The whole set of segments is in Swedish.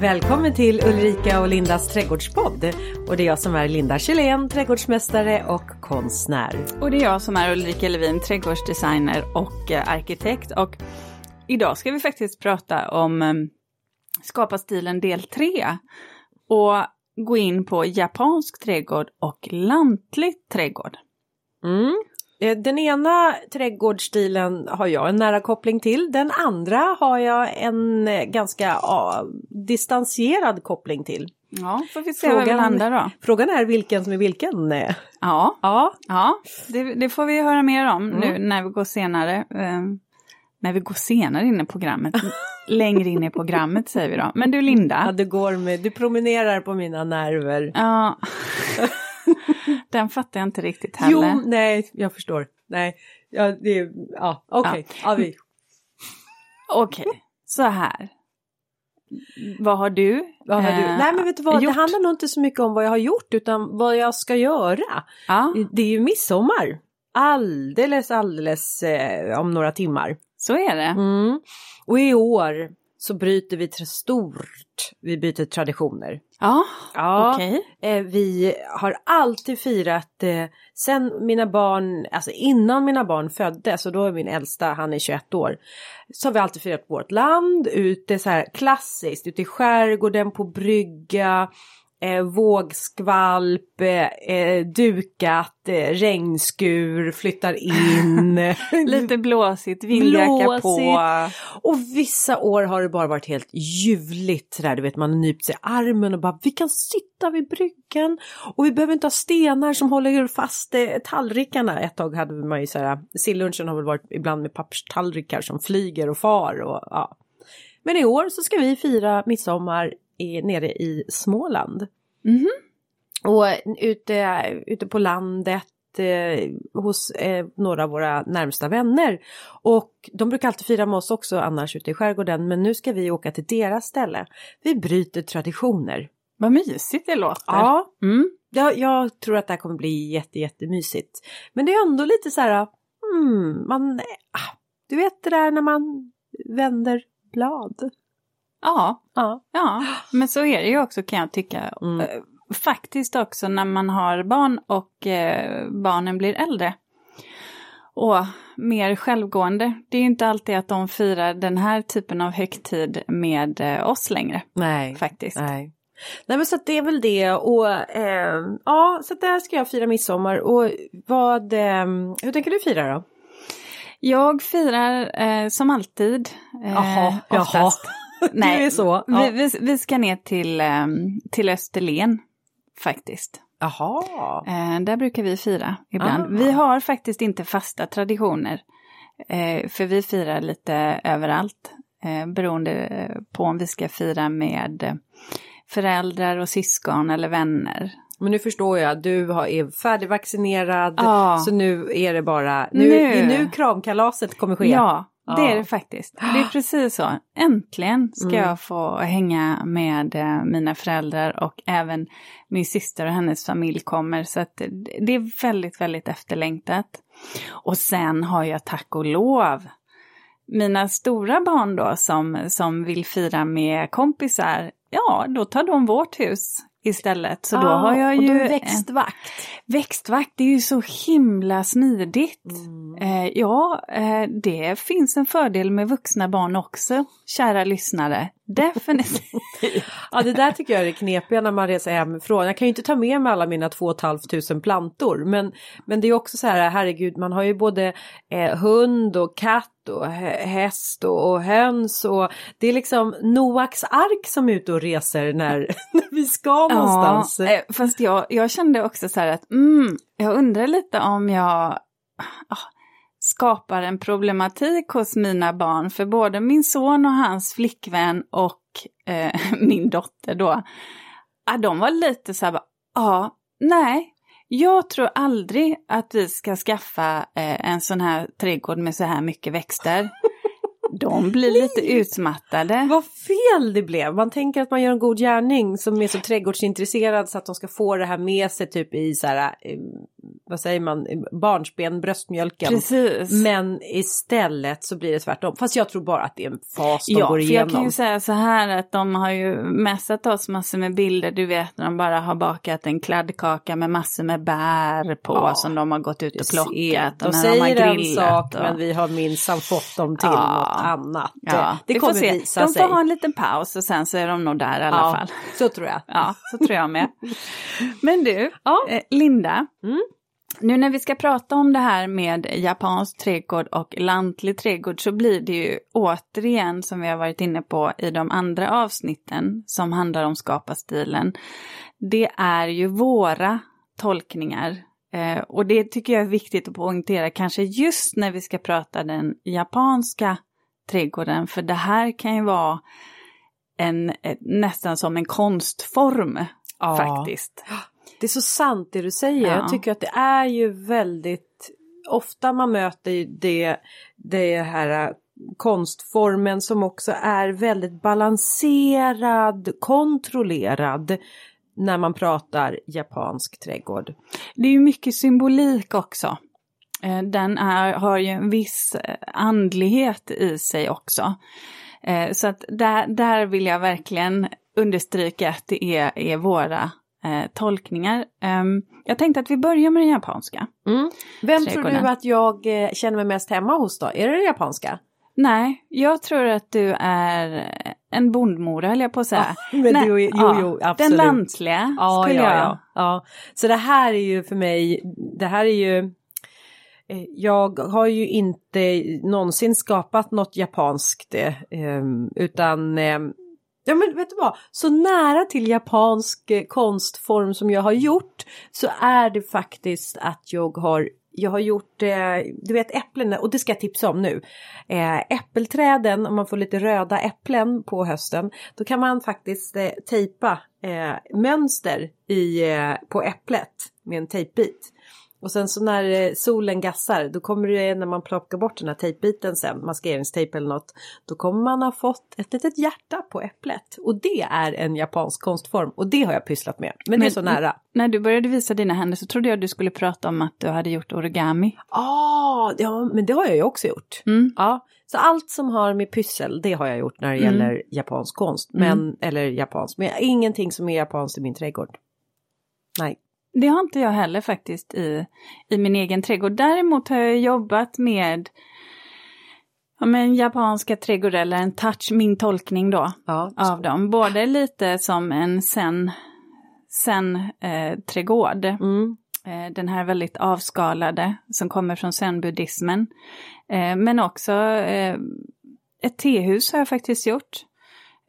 Välkommen till Ulrika och Lindas trädgårdspodd. Och det är jag som är Linda Kjellén, trädgårdsmästare och konstnär. Och det är jag som är Ulrika Levin, trädgårdsdesigner och eh, arkitekt. Och idag ska vi faktiskt prata om eh, Skapa stilen del 3. Och gå in på japansk trädgård och lantlig trädgård. Mm. Eh, Den ena trädgårdsstilen har jag en nära koppling till. Den andra har jag en eh, ganska ja, distanserad koppling till. Ja, får vi se var vi landar då. Frågan är vilken som är vilken. eh. Ja, Ja, ja det, det får vi höra mer om nu Mm. när vi går senare. Eh, när vi går senare in i programmet. Längre in i programmet säger vi då. Men du ja Linda. du går med, du promenerar på mina nerver. Ja. Den fattar jag inte riktigt heller. Jo, nej, jag förstår. Nej, ja, det är, ja, okej. Ja. vi. Okej, så här. Vad har du? Vad har du? eh, Nej men vet du vad, det gjort? handlar nog inte så mycket om vad jag har gjort utan vad jag ska göra. Ja, Det är ju midsommar. Alldeles, alldeles eh, om några timmar. så är det. Mm. Och i år så bryter vi stort. Vi byter traditioner. Ja, Ja, okej. eh, vi har alltid firat eh, sen mina barn, alltså innan mina barn föddes, och då är min äldsta, han är 21 år, så har vi alltid firat vårt land ute så här klassiskt, ute i skärgården på brygga, eh, vågskvalp, eh, eh, dukat, eh, regnskur, flyttar in. Lite blåsigt, vindjacka på. Och vissa år har det bara varit helt ljuvligt sådär, du vet man har nypt sig i armen och bara vi kan sitta vid bryggan och vi behöver inte ha stenar som håller fast eh, tallrikarna. Ett tag hade man ju såhär, sillunchen har väl varit ibland med papperstallrikar som flyger och far och ja. Men i år så ska vi fira midsommar i, nere i Småland. Mhm. Och ute, ute på landet eh, hos eh, några av våra närmsta vänner. Och de brukar alltid fira med oss också annars ute i skärgården men nu ska vi åka till deras ställe. Vi bryter traditioner. Vad mysigt det låter. Ja, Mm. jag, jag tror att det här kommer bli jätte, jättemysigt. Men det är ändå lite så här, hmm, man, ah, du vet det där när man vänder blad. Ja, Ja. ja, men så är det ju också kan jag tycka. Mm. Eh, Faktiskt också när man har barn och eh, barnen blir äldre. Och mer självgående. Det är ju inte alltid att de firar den här typen av högtid med eh, oss längre. Nej. Faktiskt. Nej. Nej men så att det är väl det och eh, ja så att där ska jag fira midsommar och vad, eh, hur tänker du fira då? Jag firar eh, som alltid. Eh, Jaha, jaha. Nej, Du är så, ja. vi, vi, ska ner till, eh, till Österlen faktiskt. Jaha. Eh, där brukar vi fira ibland. Ah. Vi har faktiskt inte fasta traditioner. Eh, för vi firar lite överallt. Eh, beroende på om vi ska fira med föräldrar och syskon eller vänner. Men nu förstår jag, du är färdigvaccinerad Ja. så nu är det bara, nu, Nu. det nu kramkalaset kommer ske. Ja, det är det faktiskt. Det är precis så. Äntligen ska Mm. jag få hänga med eh, mina föräldrar och även min syster och hennes familj kommer. Så att det- det är väldigt, väldigt efterlängtat. Och sen har jag tack och lov mina stora barn då som, som vill fira med kompisar. Ja, då tar de vårt hus istället. Så då Ah, har jag och ju... du är en- växtvakt. Växtvakt, det är ju så himla smidigt. Mm. Eh, ja, eh, det finns en fördel med vuxna barn också, kära lyssnare. Definitivt. Ja det där tycker jag är det knepiga när man reser hemifrån. Jag kan ju inte ta med mig alla mina två och ett halvt tusen plantor. Men, men det är också så här, herregud, man har ju både eh, hund och katt och hä- häst och, och höns och det är liksom Noaks ark som är ute och reser när, när vi ska någonstans. Ja, eh, fast jag, jag kände också så här att mm, jag undrar lite om jag ah, skapar en problematik hos mina barn. För både min son och hans flickvän och eh, min dotter då, ah, de var lite så här, ja, nej, jag tror aldrig att vi ska skaffa eh, en sån här trädgård med så här mycket växter. De blir lite utmattade. Vad fel det blev! Man tänker att man gör en god gärning som är så trädgårdsintresserad så att de ska få det här med sig typ i så här, eh, vad säger man, barnsben, bröstmjölken. Precis. Men istället så blir det tvärtom. Fast jag tror bara att det är en fas de ja, går igenom. jag kan ju säga så här att de har ju messat oss massor med bilder, du vet när de bara har bakat en kladdkaka med massor med bär på Ja, som de har gått ut och plockat. de och när de säger en sak och... men vi har minsann fått dem till Ja. något annat. Ja, det vi får kommer se. visa de sig. får ha en liten paus och sen så är de nog där i alla ja, fall. Så tror jag. Ja, så tror jag med. Men du, Ja. eh, Linda. Mm. Nu när vi ska prata om det här med japansk trädgård och lantlig trädgård så blir det ju återigen som vi har varit inne på i de andra avsnitten som handlar om skapa-stilen. Det är ju våra tolkningar eh, och det tycker jag är viktigt att poängtera kanske just när vi ska prata den japanska trädgården för det här kan ju vara en, ett, nästan som en konstform Ja. faktiskt. Det är så sant det du säger. Ja. Jag tycker att det är ju väldigt ofta man möter det, det här äh, konstformen som också är väldigt balanserad, kontrollerad när man pratar japansk trädgård. Det är ju mycket symbolik också. Eh, Den är, har ju en viss eh, andlighet i sig också. Eh, Så att där, där vill jag verkligen understryka att det är, är våra eh, tolkningar. Ehm, Jag tänkte att vi börjar med den japanska. Vem tror du att jag eh, känner mig mest hemma hos då? Är det det japanska? Nej, jag tror att du är en bondmora höll jag på att säga. men Nej, jo, ja, jo, Den absolut. lantliga Ja, skulle ja, jag. ja, ja. Så det här är ju för mig, det här är ju eh, jag har ju inte någonsin skapat något japanskt eh, em, utan eh, Ja men vet du vad, så nära till japansk eh, konstform som jag har gjort så är det faktiskt att jag har jag har gjort, eh, du vet äpplen, och det ska jag tipsa om nu. Eh, äppelträden, om man får lite röda äpplen på hösten, då kan man faktiskt tejpa mönster i, på äpplet med en tejpbit. Och sen så när eh, solen gassar, då kommer det när man plockar bort den här tejpbiten sen, maskeringstejp eller något, då kommer man ha fått ett litet hjärta på äpplet. Och det är en japansk konstform och det har jag pysslat med. Men, det är Men- så nära. När du började visa dina händer så trodde jag du skulle prata om att du hade gjort origami. Ah, ja, men det har jag ju också gjort. Mm. Ja, så allt som har med pyssel, det har jag gjort när det Mm. gäller japansk konst. Men, eller japansk, men ingenting som är japanskt i min trädgård. Nej. Det har inte jag heller faktiskt i, i min egen trädgård. Däremot har jag jobbat med ja, men japanska trädgårdar, eller en touch, min tolkning då, Ja, av dem. Både lite som en sen, sen eh, trädgård. Mm. Eh, den här väldigt avskalade som kommer från zen-buddhismen. Eh, men också eh, ett tehus har jag faktiskt gjort.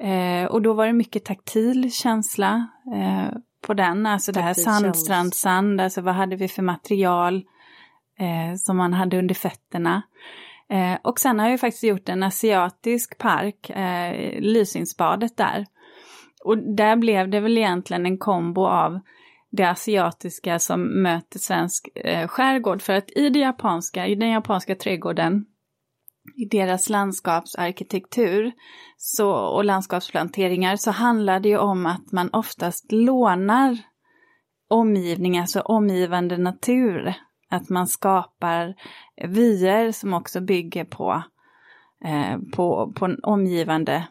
Eh, och då var det mycket taktil känsla eh, på den, alltså det här Taktil känsla. sandstrandsand, alltså vad hade vi för material eh, som man hade under fötterna. Eh, och sen har jag ju faktiskt gjort en asiatisk park, eh, Lysingsbadet där. Och där blev det väl egentligen en kombo av det asiatiska som möter svensk eh, skärgård. För att i det japanska, i den japanska trädgården, i deras landskapsarkitektur så, och landskapsplanteringar så handlar det ju om att man oftast lånar omgivning, alltså omgivande natur. Att man skapar vyer som också bygger på, eh, på, på omgivande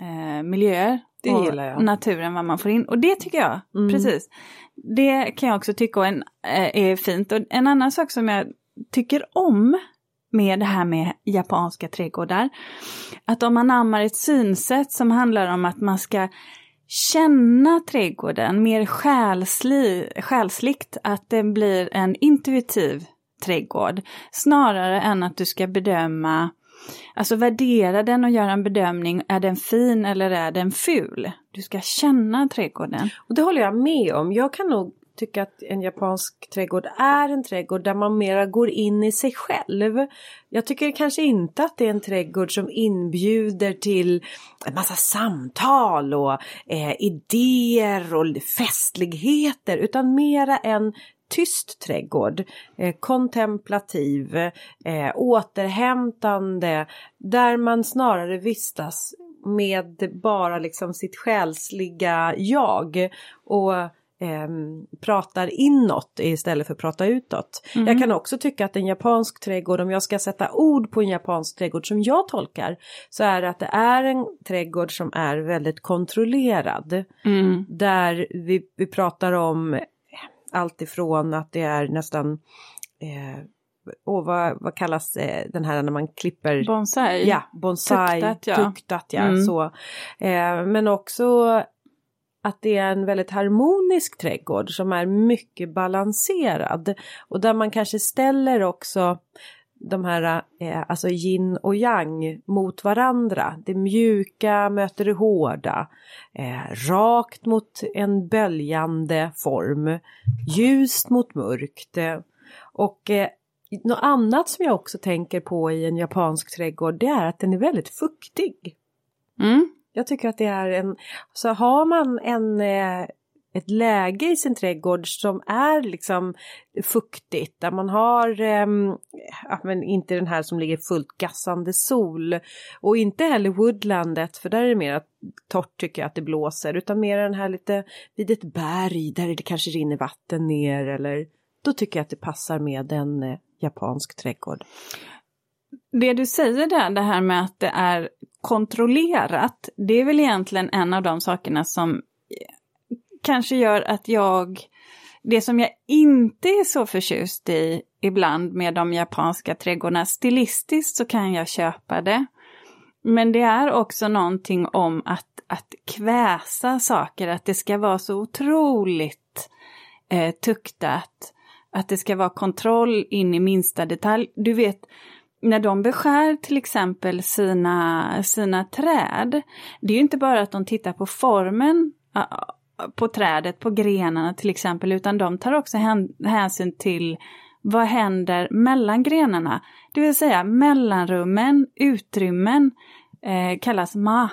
eh, miljöer. Det och gillar jag. Naturen, vad man får in. Och det tycker jag, Mm. precis. Det kan jag också tycka en, eh, är fint. Och en annan sak som jag tycker om med det här med japanska trädgårdar, att om man anammar ett synsätt som handlar om att man ska känna trädgården mer själsli, själsligt, att det blir en intuitiv trädgård, snarare än att du ska bedöma, alltså värdera den och göra en bedömning, är den fin eller är den ful? Du ska känna trädgården. Och det håller jag med om. Jag kan nog tycka att en japansk trädgård är en trädgård där man mera går in i sig själv. Jag tycker kanske inte att det är en trädgård som inbjuder till en massa samtal och eh, idéer och festligheter utan mera en tyst trädgård, eh, kontemplativ, eh, återhämtande, där man snarare vistas med bara liksom sitt själsliga jag. Och eh, pratar inåt istället för prata utåt. Mm. Jag kan också tycka att en japansk trädgård, om jag ska sätta ord på en japansk trädgård som jag tolkar, så är det att det är en trädgård som är väldigt kontrollerad. Mm. Där vi, vi pratar om allt ifrån att det är nästan eh, och vad, vad kallas eh, den här när man klipper? Bonsai. Ja, bonsai, Tuktat, ja. tuktat, ja Mm. så. Eh, men också att det är en väldigt harmonisk trädgård som är mycket balanserad. Och där man kanske ställer också de här, eh, alltså yin och yang mot varandra. Det mjuka möter det hårda. Eh, rakt mot en böljande form. Ljust mot mörkt. Eh, och eh, något annat som jag också tänker på i en japansk trädgård det är att den är väldigt fuktig. Mm. Jag tycker att det är en, så har man en, eh, ett läge i sin trädgård som är liksom fuktigt, där man har, eh, men inte den här som ligger fullt gassande sol och inte heller woodlandet för där är det mer torrt tycker jag att det blåser utan mer den här lite vid ett berg där det kanske rinner vatten ner eller då tycker jag att det passar med en eh, japansk trädgård. Det du säger där, det här med att det är kontrollerat, det är väl egentligen en av de sakerna som kanske gör att jag, det som jag inte är så förtjust i ibland med de japanska trädgårdarna, stilistiskt så kan jag köpa det. Men det är också någonting om att, att kväsa saker, att det ska vara så otroligt eh, tuktat, att det ska vara kontroll in i minsta detalj. Du vet, när de beskär till exempel sina, sina träd, det är ju inte bara att de tittar på formen på trädet, på grenarna till exempel, utan de tar också hän, hänsyn till vad händer mellan grenarna. Det vill säga mellanrummen, utrymmen, eh, kallas ma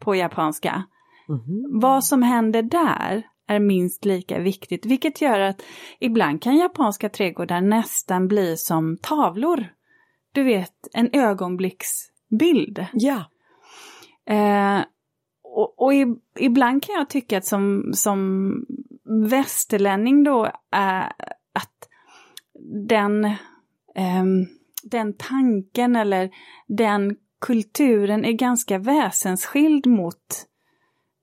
på japanska. Mhm. Vad som händer där är minst lika viktigt, vilket gör att ibland kan japanska trädgårdar nästan bli som tavlor. Du vet, en ögonblicksbild. Ja. Eh, och och i, ibland kan jag tycka att som, som västerlänning då är att den, ehm, den tanken eller den kulturen är ganska väsensskild mot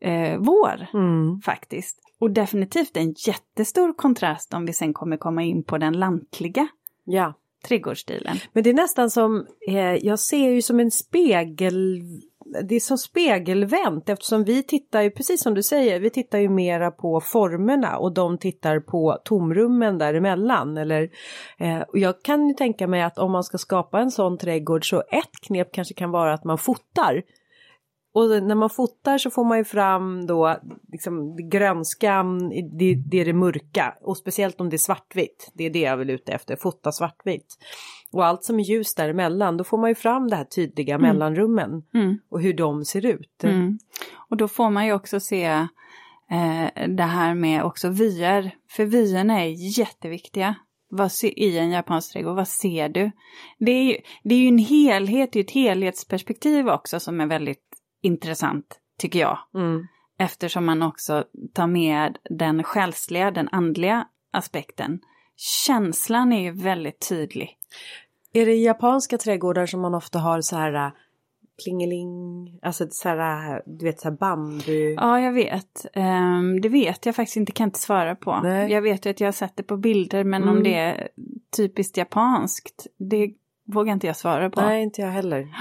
eh, vår Mm. faktiskt. Och definitivt en jättestor kontrast om vi sen kommer komma in på den lantliga Ja trädgårdsstilen. Men det är nästan som, eh, jag ser ju som en spegel, det är som spegelvänt eftersom vi tittar ju, precis som du säger, vi tittar ju mera på formerna och de tittar på tomrummen däremellan. Eller, eh, och jag kan ju tänka mig att om man ska skapa en sån trädgård så ett knep kanske kan vara att man fotar. Och när man fotar så får man ju fram då liksom det grönskan, det, det är det mörka och speciellt om det är svartvitt. Det är det jag vill ute efter, fota svartvitt. Och allt som är ljust däremellan, då får man ju fram det här tydliga mellanrummen Mm. och hur de ser ut. Mm. Och då får man ju också se eh, det här med också vyer, för vyerna är jätteviktiga. Vad I en japansk trädgård, vad ser du? Det är ju, det är ju en helhet, det är ett helhetsperspektiv också som är väldigt intressant, tycker jag. Mm. Eftersom man också tar med den själsliga, den andliga aspekten. Känslan är ju väldigt tydlig. Är det i japanska trädgårdar som man ofta har så här äh, klingeling, alltså så här, äh, du vet så här bambu. Ja, jag vet. Ehm, det vet jag faktiskt inte, kan inte svara på. Nej. Jag vet ju att jag har sett det på bilder, men Mm. om det är typiskt japanskt, det vågar inte jag svara på. Nej, inte jag heller.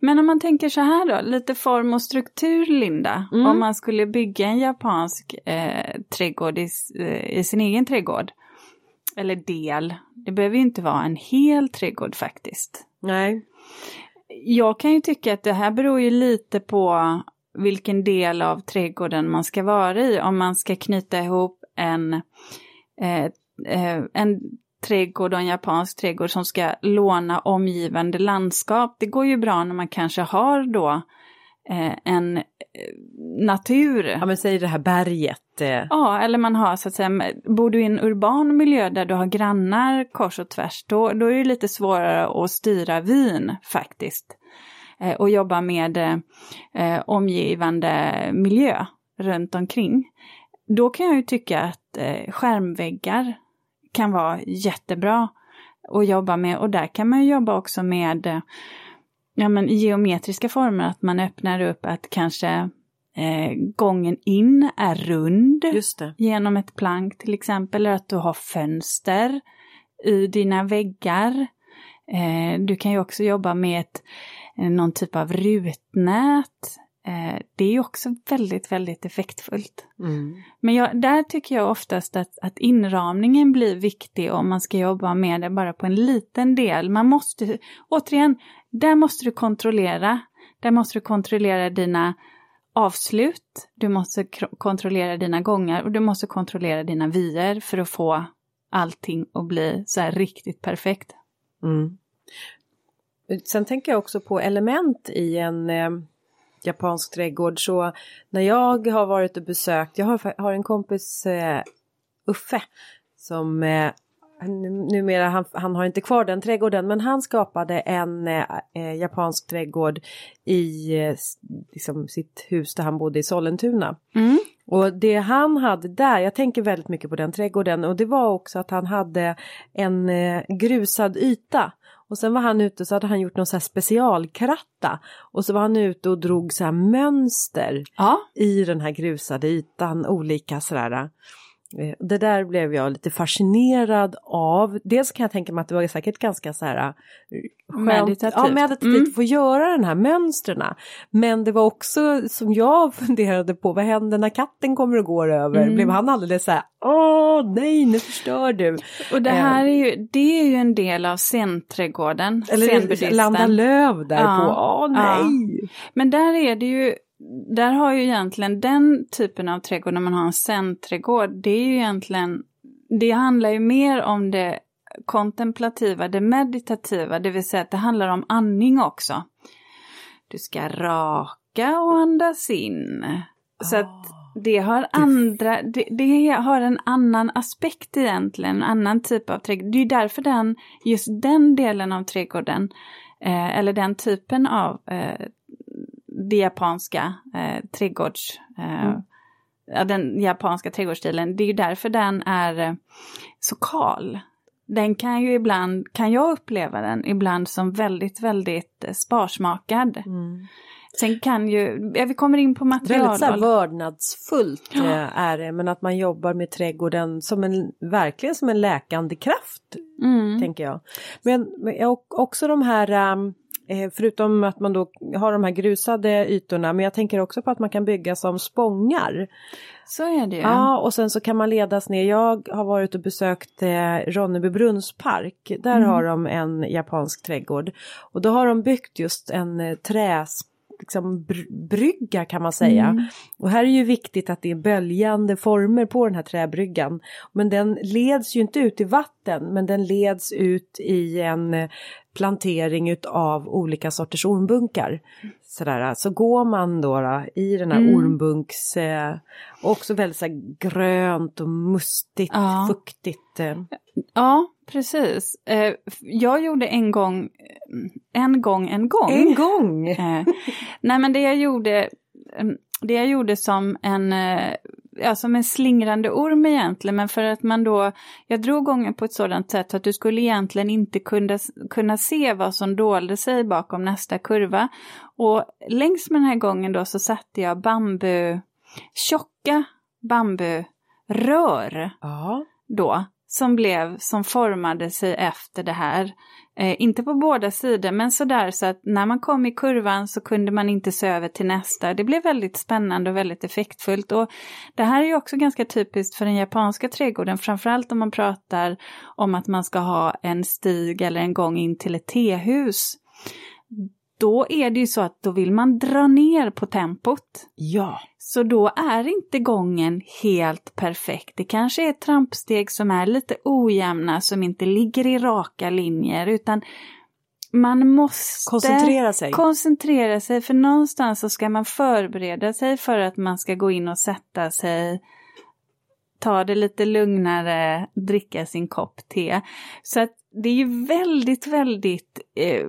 Men om man tänker så här då, lite form och struktur, Linda. Mm. Om man skulle bygga en japansk eh, trädgård i, eh, i sin egen trädgård. Eller del. Det behöver ju inte vara en hel trädgård faktiskt. Nej. Jag kan ju tycka att det här beror ju lite på vilken del av trädgården man ska vara i. Om man ska knyta ihop en, eh, eh, en trädgård och en japansk trädgård som ska låna omgivande landskap. Det går ju bra när man kanske har då eh, en eh, natur. Ja men säg det här berget. eh, Ja, eller man har så att säga, bor du i en urban miljö där du har grannar kors och tvärs, då, då är det lite svårare att styra vyn faktiskt. Eh, och jobba med eh, omgivande miljö runt omkring. då kan jag ju tycka att eh, skärmväggar kan vara jättebra att jobba med och där kan man ju jobba också med eh, ja, men geometriska former, att man öppnar upp att kanske eh, gången in är rund genom ett plank till exempel, eller att du har fönster i dina väggar. Eh, du kan ju också jobba med ett, eh, någon typ av rutnät. Eh, det är ju också väldigt, väldigt effektfullt. Mm. Men jag, där tycker jag oftast att, att inramningen blir viktig om man ska jobba med det bara på en liten del. Man måste, återigen, där måste du kontrollera. Där måste du kontrollera dina avslut, du måste kontrollera dina gångar och du måste kontrollera dina vyer för att få allting att bli så här riktigt perfekt. Mm. Sen tänker jag också på element i en eh, japansk trädgård. Så när jag har varit och besökt, jag har, har en kompis eh, Uffe som eh, numera, han, han har inte kvar den trädgården, men han skapade en eh, eh, japansk trädgård i eh, liksom, sitt hus där han bodde i Sollentuna. Mm. Och det han hade där, jag tänker väldigt mycket på den trädgården och det var också att han hade en eh, grusad yta. Och sen var han ute så hade han gjort någon så här specialkratta. Och så var han ute och drog så här mönster ja. i den här grusade ytan, olika sådär. Eh, det där blev jag lite fascinerad av. Dels kan jag tänka mig att det var säkert ganska så här eh, skönt, meditativt, ja, meditativt mm. att få göra den här mönstren. Men det var också som jag funderade på, vad händer när katten kommer och går över? Mm. Blev han alldeles så här, åh nej nu förstör du. Och det här är ju, det är ju en del av senträdgården. Eller landa löv där ja. på, åh nej. Ja. Men där är det ju där har ju egentligen den typen av trädgård, när man har en zen-trädgård, det är ju egentligen, det handlar ju mer om det kontemplativa, det meditativa, det vill säga att det handlar om andning också. Du ska raka och andas in. Så att ah, det har andra, det, det, har en annan aspekt egentligen, en annan typ av trädgård. Det är därför den, just den delen av trädgården, eh, eller den typen av eh, det japanska eh, trädgårds... Eh, mm. Den japanska trädgårdsstilen, det är ju därför den är eh, så kal. Den kan ju ibland, kan jag uppleva den ibland som väldigt, väldigt eh, sparsmakad. Mm. Sen kan ju, ja, vi kommer in på material. Väldigt så här vördnadsfullt ja. Eh, är det, men att man jobbar med trädgården som en, verkligen som en läkande kraft, mm. tänker jag. Men, men också de här um, förutom att man då har de här grusade ytorna, men jag tänker också på att man kan bygga som spångar. Så är det ju. Ja, och sen så kan man ledas ner. Jag har varit och besökt eh, Ronneby brunnspark. Där mm. har de en japansk trädgård. Och då har de byggt just en eh, träs liksom brygga kan man säga. Mm. Och här är ju viktigt att det är böljande former på den här träbryggan. Men den leds ju inte ut i vatten men den leds ut i en eh, plantering utav olika sorters ormbunkar. Sådär, så går man då, då i den här mm. ormbunks, eh, också väldigt så grönt och mustigt, ja. fuktigt. Eh. Ja, precis. Eh, jag gjorde en gång, en gång, en gång. En gång? Eh, nej men det jag gjorde, mm, det jag gjorde som en, eh, ja, som en slingrande orm egentligen, men för att man då, jag drog gången på ett sådant sätt att du skulle egentligen inte kunna, kunna se vad som dolde sig bakom nästa kurva. Och längs med den här gången då så satte jag bambu, tjocka bamburör. Ja. Då, som blev, som formade sig efter det här. Eh, inte på båda sidor, men sådär så att när man kom i kurvan så kunde man inte se över till nästa. Det blev väldigt spännande och väldigt effektfullt. Och det här är ju också ganska typiskt för den japanska trädgården, framförallt om man pratar om att man ska ha en stig eller en gång in till ett tehus då är det ju så att då vill man dra ner på tempot. Ja. Så då är inte gången helt perfekt. Det kanske är trampsteg som är lite ojämna, som inte ligger i raka linjer, utan man måste koncentrera sig. koncentrera sig, för någonstans så ska man förbereda sig för att man ska gå in och sätta sig, ta det lite lugnare, dricka sin kopp te. Så att det är ju väldigt, väldigt eh,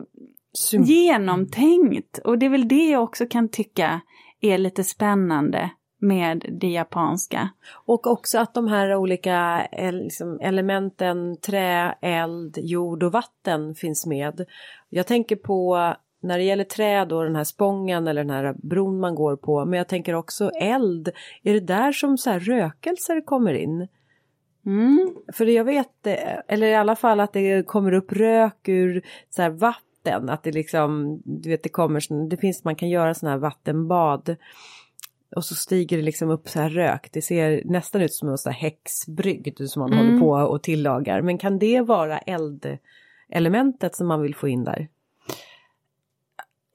genomtänkt. Och det är väl det jag också kan tycka är lite spännande med det japanska. Och också att de här olika liksom, elementen trä, eld, jord och vatten finns med. Jag tänker på när det gäller trä då den här spången eller den här bron man går på. Men jag tänker också eld. Är det där som så rökelser kommer in? Mm. För jag vet, eh, eller i alla fall att det kommer upp rök ur så här vatten. Att det liksom, du vet det kommer, det finns, man kan göra sådana här vattenbad. Och så stiger det liksom upp så här rök. Det ser nästan ut som en sån här häxbrygd som man Mm. håller på och tillagar. Men kan det vara eldelementet som man vill få in där?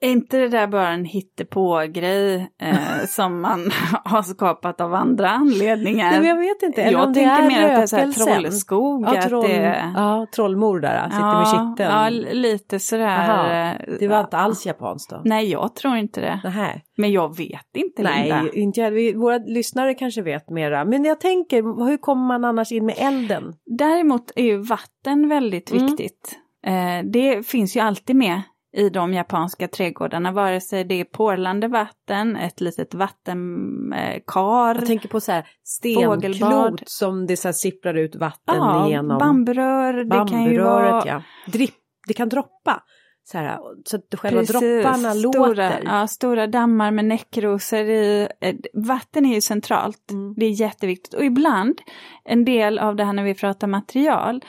Är inte det där bara en hittepå-grej eh, som man har skapat av andra anledningar? Nej, jag vet inte. Eller jag tänker mer att det är så här trollskog. Ja, troll, det... ja, trollmor där, sitter med kitteln. Ja, lite sådär. Aha, eh, det var inte alls japanskt då? Nej, jag tror inte det. Nähä. Men jag vet inte, Linda. Nej, inte jag. Våra lyssnare kanske vet mera. Men jag tänker, hur kommer man annars in med elden? Däremot är ju vatten väldigt Mm. viktigt. Eh, det finns ju alltid med i de japanska trädgårdarna, vare sig det är porlande vatten, ett litet vattenkar. Jag tänker på så här Fågelbad. stenklot som det så här sipprar ut vatten ja, igenom. bamburör, det kan ju Bamburöret, vara... ja. Dripp, det kan droppa. Så, här, så att själva Precis, dropparna stora, låter. Ja, stora dammar med näckrosor i. Eh, Vatten är ju centralt. Mm. Det är jätteviktigt. Och ibland, en del av det här när vi pratar material,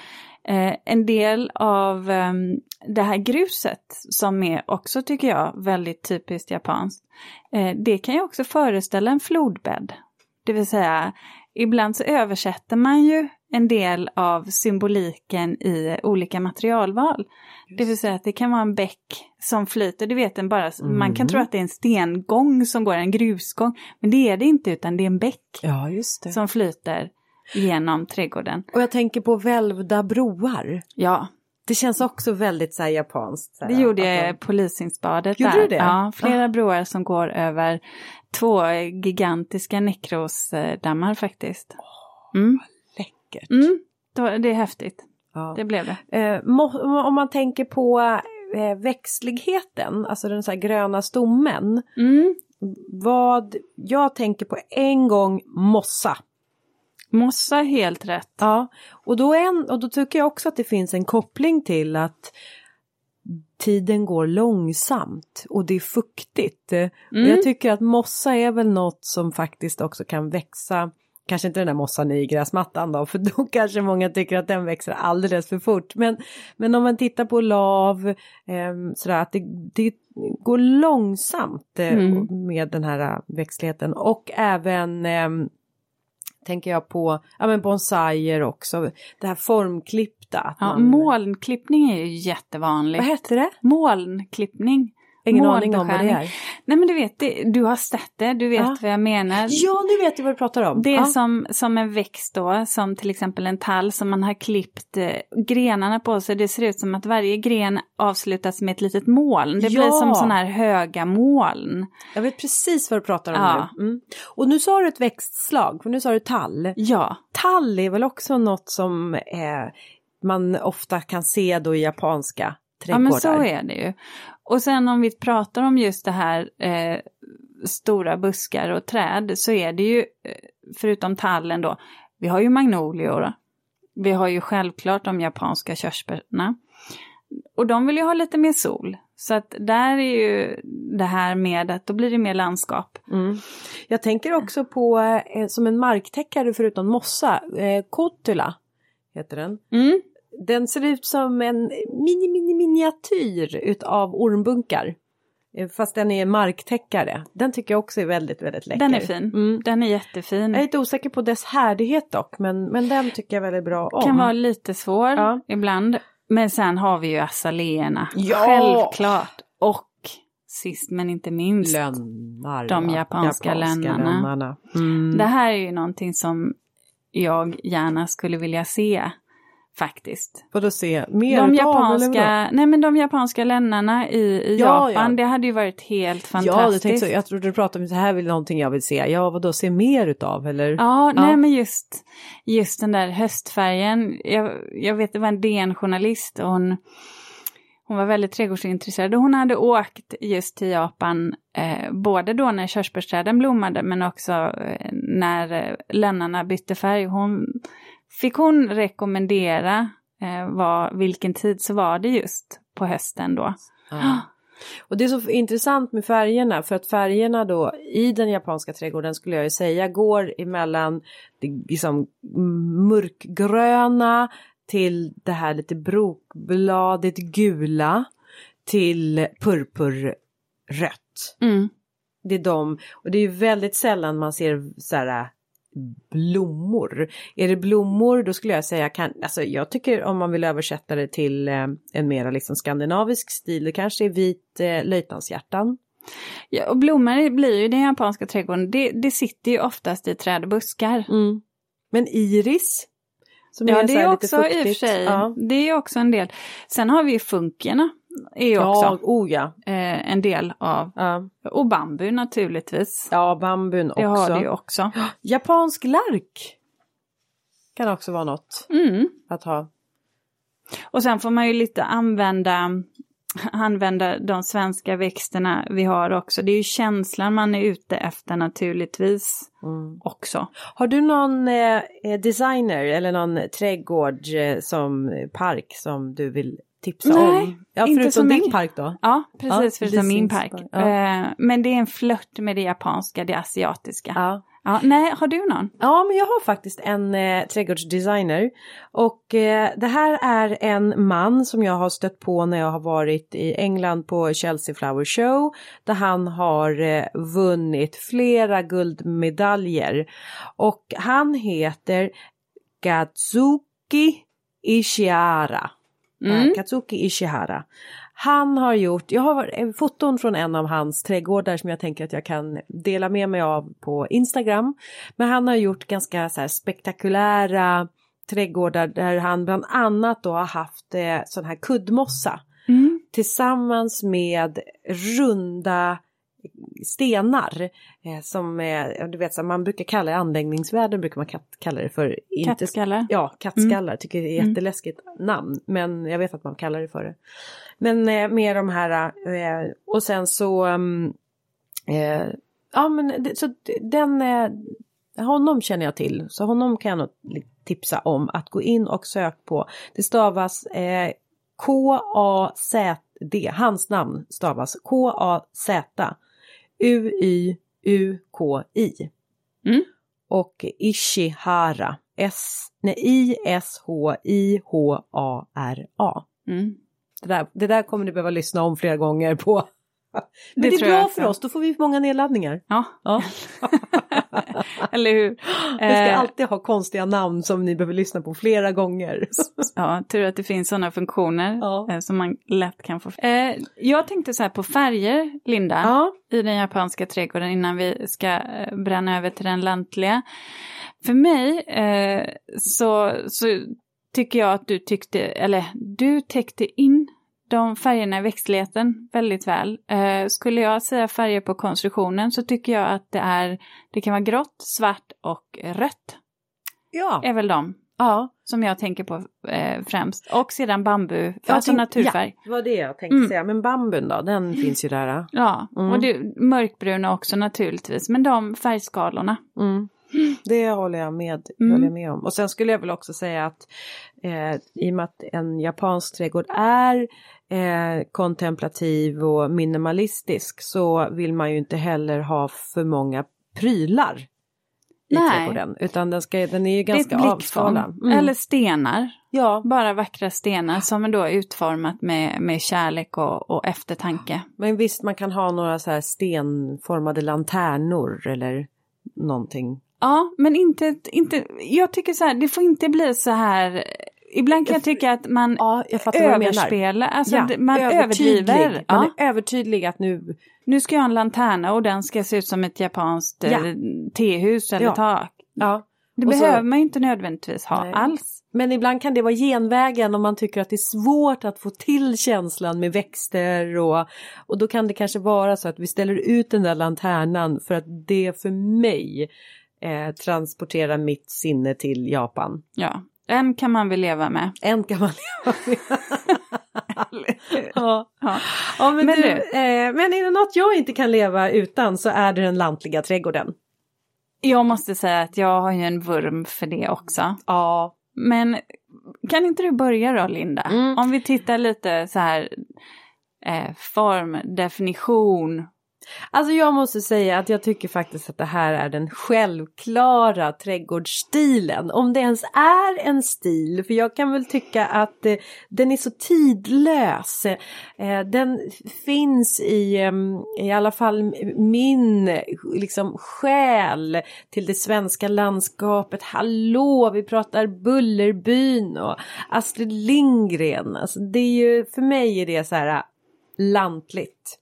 eh, en del av eh, det här gruset som är också, tycker jag, väldigt typiskt japanskt. Eh, det kan ju också föreställa en flodbädd. Det vill säga, ibland så översätter man ju en del av symboliken i olika materialval. Det vill säga att det kan vara en bäck som flyter, det vet en bara, man kan Mm. tro att det är en stengång som går, en grusgång, men det är det inte utan det är en bäck Ja, just som flyter genom trädgården. Och jag tänker på välvda broar. Ja, Det känns också väldigt så här japanskt. Så här, det gjorde jag i man- polisinsbadet Gjorde där. du det? Ja, flera Ah. broar som går över två gigantiska nekrosdammar faktiskt. Mm. Läckert. Mm. Det är häftigt, Ja. det blev det. Eh, om man tänker på eh, växtligheten, alltså den så här gröna stommen. Mm. Vad jag tänker på en gång mossa. Mossa är helt rätt. Ja, och då, en, och då tycker jag också att det finns en koppling till att tiden går långsamt och det är fuktigt. Mm. Och jag tycker att mossa är väl något som faktiskt också kan växa Kanske inte den där mossan i gräsmattan då, för då kanske många tycker att den växer alldeles för fort. Men, men om man tittar på lav, eh, sådär att det, det går långsamt eh, Mm. med den här eh, växtligheten. Och även eh, tänker jag på ja, men bonsaier också, det här formklippta. Ja, man, molnklippning är ju jättevanligt. Vad heter det? Molnklippning. Ingen aning om vad det är. Nej men du vet, det, du har sett det, du vet Ja. vad jag menar. Ja, nu vet jag vad du pratar om. Det är ja. som, som en växt då, som till exempel en tall som man har klippt eh, grenarna på så det ser ut som att varje gren avslutas med ett litet moln. Det blir Ja. som sådana här höga moln. Jag vet precis vad du pratar om Ja. nu. Mm. Och nu sa du ett växtslag, för nu sa du tall. Ja, Tall är väl också något som eh, man ofta kan se då i japanska ja trädgårdar. men så är det ju. Och sen om vi pratar om just det här eh, stora buskar och träd så är det ju, eh, förutom tallen då, vi har ju magnolior. Vi har ju självklart de japanska körsbärna. Och de vill ju ha lite mer sol. Så att där är ju det här med att då blir det mer landskap. Mm. Jag tänker också på eh, som en marktäckare förutom mossa, eh, kotula heter den. Mm. Den ser ut som en mini mini miniatyr utav ormbunkar. Eh, Fast den är marktäckare. Den tycker jag också är väldigt väldigt läcker. Den är fin. Mm. Den är jättefin. Jag är lite osäker på dess härdighet dock men, men den tycker jag väldigt bra om. Kan vara lite svår Ja. ibland. Men sen har vi ju azaleerna. Ja! Självklart. Och sist men inte minst. Lönnar. De va? japanska lönnarna. lönnarna. Mm. Det här är ju någonting som jag gärna skulle vilja se. Faktiskt. Får då se mer De vadå? japanska, nej men de japanska lännarna i, i Ja, Japan, ja. det hade ju varit helt Ja, du fantastiskt. så. Jag trodde du pratade om så här vill någonting jag vill se. Ja, vad då se mer utav eller? Ja, Ja. nej men just, just den där höstfärgen. Jag, jag vet det var en DN-journalist och hon, hon var väldigt trädgårdsintresserad och hon hade åkt just till Japan eh, både då när körsbärsträden blommade men också eh, när eh, lönnarna bytte färg. Hon, fick hon rekommendera eh, vad, vilken tid så var det just på hösten då. Ja. Och det är så intressant med färgerna för att färgerna då i den japanska trädgården skulle jag ju säga går emellan det liksom mörkgröna till det här lite brokbladigt gula till purpurrött. Mm. Det är de, och det är ju väldigt sällan man ser så här blommor. Är det blommor då skulle jag säga, kan, alltså jag tycker om man vill översätta det till eh, en mera liksom skandinavisk stil, det kanske är vit eh, löjtnantshjärtan. Ja, och blommor blir ju i den japanska trädgården, det, det sitter ju oftast i träd och buskar. Mm. Men iris? ja, är det är också i och för sig, ja. det är också en del. Sen har vi funkierna är ju också ja, oh ja. Eh, en del av. Ja. Och bambu naturligtvis. Ja, bambun också. Det har det ju också. Japansk lärk kan också vara något mm. att ha. Och sen får man ju lite använda, använda de svenska växterna vi har också. Det är ju känslan man är ute efter naturligtvis mm. också. Har du någon eh, designer eller någon trädgård eh, som park som du vill tipsa Nej, om? Ja, förutom inte så din mycket. park då? Ja, precis, Ja, förutom min park. park. Eh, men det är en flört med det japanska, det asiatiska. Ja. Ja, nej, har du någon? Ja, men jag har faktiskt en eh, trädgårdsdesigner. Och eh, det här är en man som jag har stött på när jag har varit i England på Chelsea Flower Show. Där han har eh, vunnit flera guldmedaljer. Och han heter Katsuki Ishihara. Mm. Eh, Katsuki Ishihara. Han har gjort, jag har foton från en av hans trädgårdar som jag tänker att jag kan dela med mig av på Instagram. Men han har gjort ganska så spektakulära trädgårdar där han bland annat då har haft eh, sån här kuddmossa Mm. tillsammans med runda stenar eh, som eh, du vet så man brukar kalla i anläggningsvärlden brukar man kalla det för inte- Kattskallar. Ja, kattskallar tycker det är Mm. jätteläskigt namn men jag vet att man kallar det för det. Men eh, med de här eh, och sen så mm, ja men det, så den honom känner jag till så honom kan jag nog tipsa om att gå in och sök på. Det stavas eh, K-A-Z-D, hans namn stavas K-A-Z U-Y-U-K-I. Mm. Och Ishihara, S, nej, I-S-H-I-H-A-R-A. Mm. Det där, det där kommer du behöva lyssna om flera gånger på. Men Det det, är bra för oss, då får vi många nedladdningar. Ja, Ja. eller hur? Vi ska Eh, alltid ha konstiga namn som ni behöver lyssna på flera gånger. Ja, tur att det finns sådana funktioner Ja. eh, som man lätt kan få. Eh, jag tänkte så här på färger, Linda, Ja, i den japanska trädgården innan vi ska bränna över till den lantliga. För mig så, så tycker jag att du tyckte, eller du täckte in de färgerna i växtligheten väldigt väl. Eh, skulle jag säga färger på konstruktionen så tycker jag att det är, det kan vara grått, svart och rött. ja. Är väl de ja. som jag tänker på eh, främst. Och sedan bambu, Jag alltså tänk- naturfärg. Ja, det var det jag tänkte Mm. säga. Men bambun då, den finns ju där. Ja, Mm. och det, mörkbruna också naturligtvis. Men de färgskalorna. Mm. Det håller jag, med, Mm. håller jag med om. Och sen skulle jag väl också säga att eh, i och med att en japansk trädgård är eh, kontemplativ och minimalistisk så vill man ju inte heller ha för många prylar i Nej. trädgården. Utan den, ska, den är ju ganska avskalad. Mm. Eller stenar. Ja, Bara vackra stenar som då är utformat med, med kärlek och, och eftertanke. men visst man kan ha några så här stenformade lanternor eller någonting. Ja, men inte, inte, jag tycker så här, det får inte bli så här, ibland kan jag tycka att man Ja, jag överspelar, alltså Ja, man överdriver. Man Ja. är övertydlig att nu Nu ska jag ha en lanterna och den ska se ut som ett japanskt Ja. eh, tehus eller tak. Ja, Det Och så- behöver man ju inte nödvändigtvis ha Nej. alls. men ibland kan det vara genvägen om man tycker att det är svårt att få till känslan med växter och, och då kan det kanske vara så att vi ställer ut den där lanternan för att det för mig eh, transporterar mitt sinne till Japan. Ja, en kan man väl leva med. En kan man leva med. ja. Ja. Ja, men, Men du, eh, men är det något jag inte kan leva utan så är det den lantliga trädgården. Jag måste säga att jag har ju en vurm för det också. Ja. Men kan inte du börja då Linda? Mm. Om vi tittar lite så här eh, form, definition. Alltså jag måste säga att jag tycker faktiskt att det här är den självklara trädgårdsstilen. Om det ens är en stil, för jag kan väl tycka att eh, den är så tidlös. Eh, den finns i, eh, i alla fall min liksom själ till det svenska landskapet. Hallå, vi pratar Bullerbyn och Astrid Lindgren. Alltså det är ju, för mig är det så här eh, lantligt.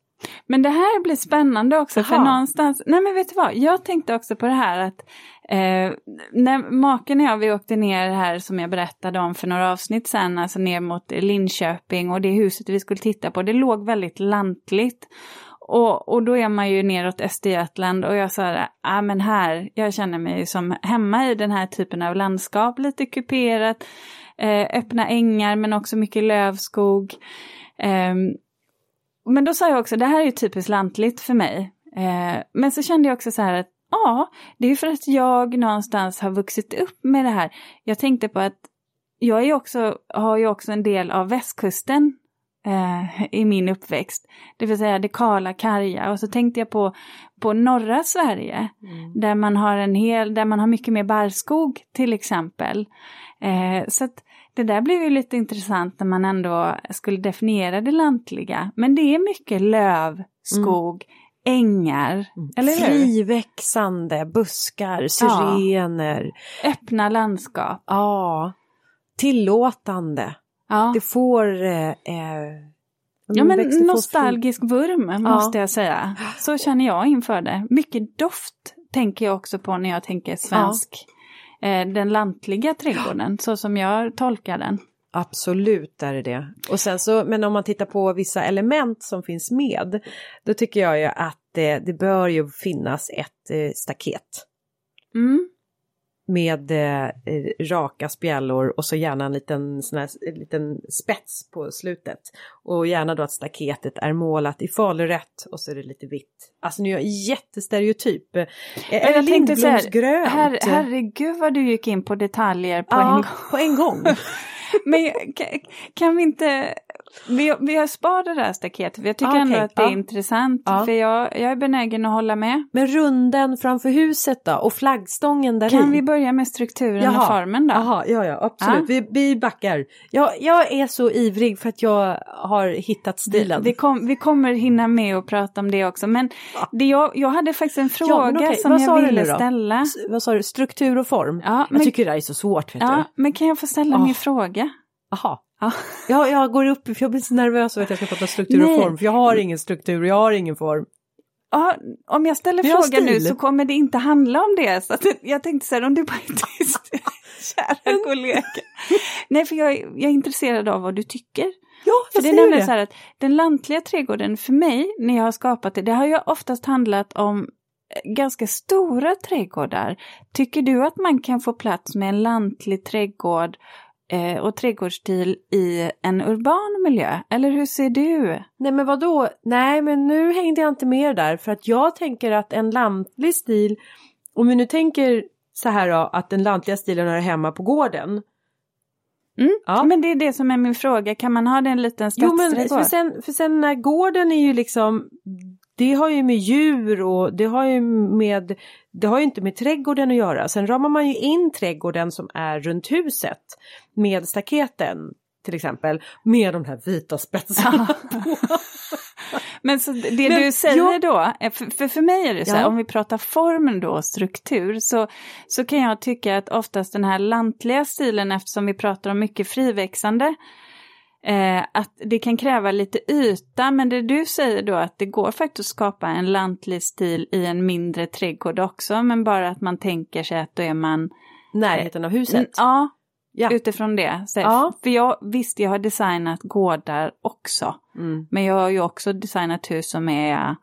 Men det här blir spännande också för Jaha. någonstans, nej men vet du vad, jag tänkte också på det här att eh, när maken och jag vi åkte ner här som jag berättade om för några avsnitt sen, alltså ner mot Linköping och det huset vi skulle titta på, det låg väldigt lantligt. Och, och då är man ju neråt Östergötland och jag sa ja ah, men här, jag känner mig som hemma i den här typen av landskap, lite kuperat, eh, öppna ängar men också mycket lövskog. Ehm, men då sa jag också, det här är ju typiskt lantligt för mig. Eh, men så kände jag också så här att, ja, det är ju för att jag någonstans har vuxit upp med det här. Jag tänkte på att jag är också, har ju också en del av västkusten eh, i min uppväxt. Det vill säga det kala, karga. Och så tänkte jag på, på norra Sverige. Där man har en hel, där man har mycket mer barrskog till exempel. Eh, så att det där blev ju lite intressant när man ändå skulle definiera det lantliga. Men det är mycket löv, skog, ängar, eller hur? Friväxande buskar, syrener. Öppna landskap. Ja. Tillåtande. Ja, Det får... Eh, eh, ja men nostalgisk vurm måste jag säga. Så känner jag inför det. Mycket doft tänker jag också på när jag tänker svensk. Eh, den lantliga trädgården, så som jag tolkar den. Absolut är det det. Och sen så, men om man tittar på vissa element som finns med. Då tycker jag ju att eh, det bör ju finnas ett eh, staket. Mm. Med eh, eh, raka spjällor och så gärna en liten, sån här, en liten spets på slutet. Och gärna då att staketet är målat i falurött och så är det lite vitt. Alltså nu är jag jättestereotyp. Eh, Eller Lindblomsgrönt. Her, herregud vad du gick in på detaljer på en ja, gång. på en gång. Men kan, kan vi inte... Vi, vi har sparat det där staketet, jag tycker Ah, ändå okej. att det är Ja. intressant. Ja. För jag, jag är benägen att hålla med. Men runden framför huset då och flaggstången där Kan i? vi börja med strukturen Jaha. och formen då? Jaha, ja ja absolut. Ja. Vi, vi backar. Jag, jag är så ivrig för att jag har hittat Vi, stilen. vi, kom, vi kommer hinna med att prata om det också. Men det jag, jag hade faktiskt en fråga men okej, som vad jag ville ställa. S- Vad sa du? Struktur och form? Ja, Jag men, tycker det här är så svårt vet ja, du. men kan jag få ställa Ah. min fråga? Jaha. Ja. Ja, jag går upp för jag blir så nervös över att jag ska prata struktur Nej. och form. För jag har ingen struktur, jag har ingen form. Ja, om jag ställer frågan nu så kommer det inte handla om det. Så att jag tänkte så här, om du bara är tyst, kära kollega. Nej, för jag jag är intresserad av vad du tycker. Ja, För jag det är nämligen det. så här att den lantliga trädgården för mig, när jag har skapat det, det har ju oftast handlat om eh, ganska stora trädgårdar. Tycker du att man kan få plats med en lantlig trädgård och trädgårdsstil i en urban miljö? Eller hur ser du? Nej men vadå? Nej men nu hängde jag inte med där för att jag tänker att en lantlig stil, om vi nu tänker så här då, att den lantliga stilen hör hemma på gården. Mm? Ja. Men det är det som är min fråga, kan man ha det en liten Jo men stadsträdgård? för sen, för sen när gården är ju liksom, det har ju med djur och det har ju med, det har ju inte med trädgården att göra. Sen ramar man ju in trädgården som är runt huset med staketen till exempel, med de här vita spetsarna på. Men så det Men du säger jag- då, eh, för, för för mig är det så här, Ja. om vi pratar formen då, struktur, så, så kan jag tycka att oftast den här lantliga stilen, eftersom vi pratar om mycket friväxande, eh, att det kan kräva lite yta, men det du säger då att det går faktiskt att skapa en lantlig stil i en mindre trädgård också, men bara att man tänker sig att då är man... Närheten av huset. Mm, Ja, Ja. utifrån det. Så, Ja. För jag, visst, jag har designat gårdar också. Mm. Men jag har ju också designat hus som är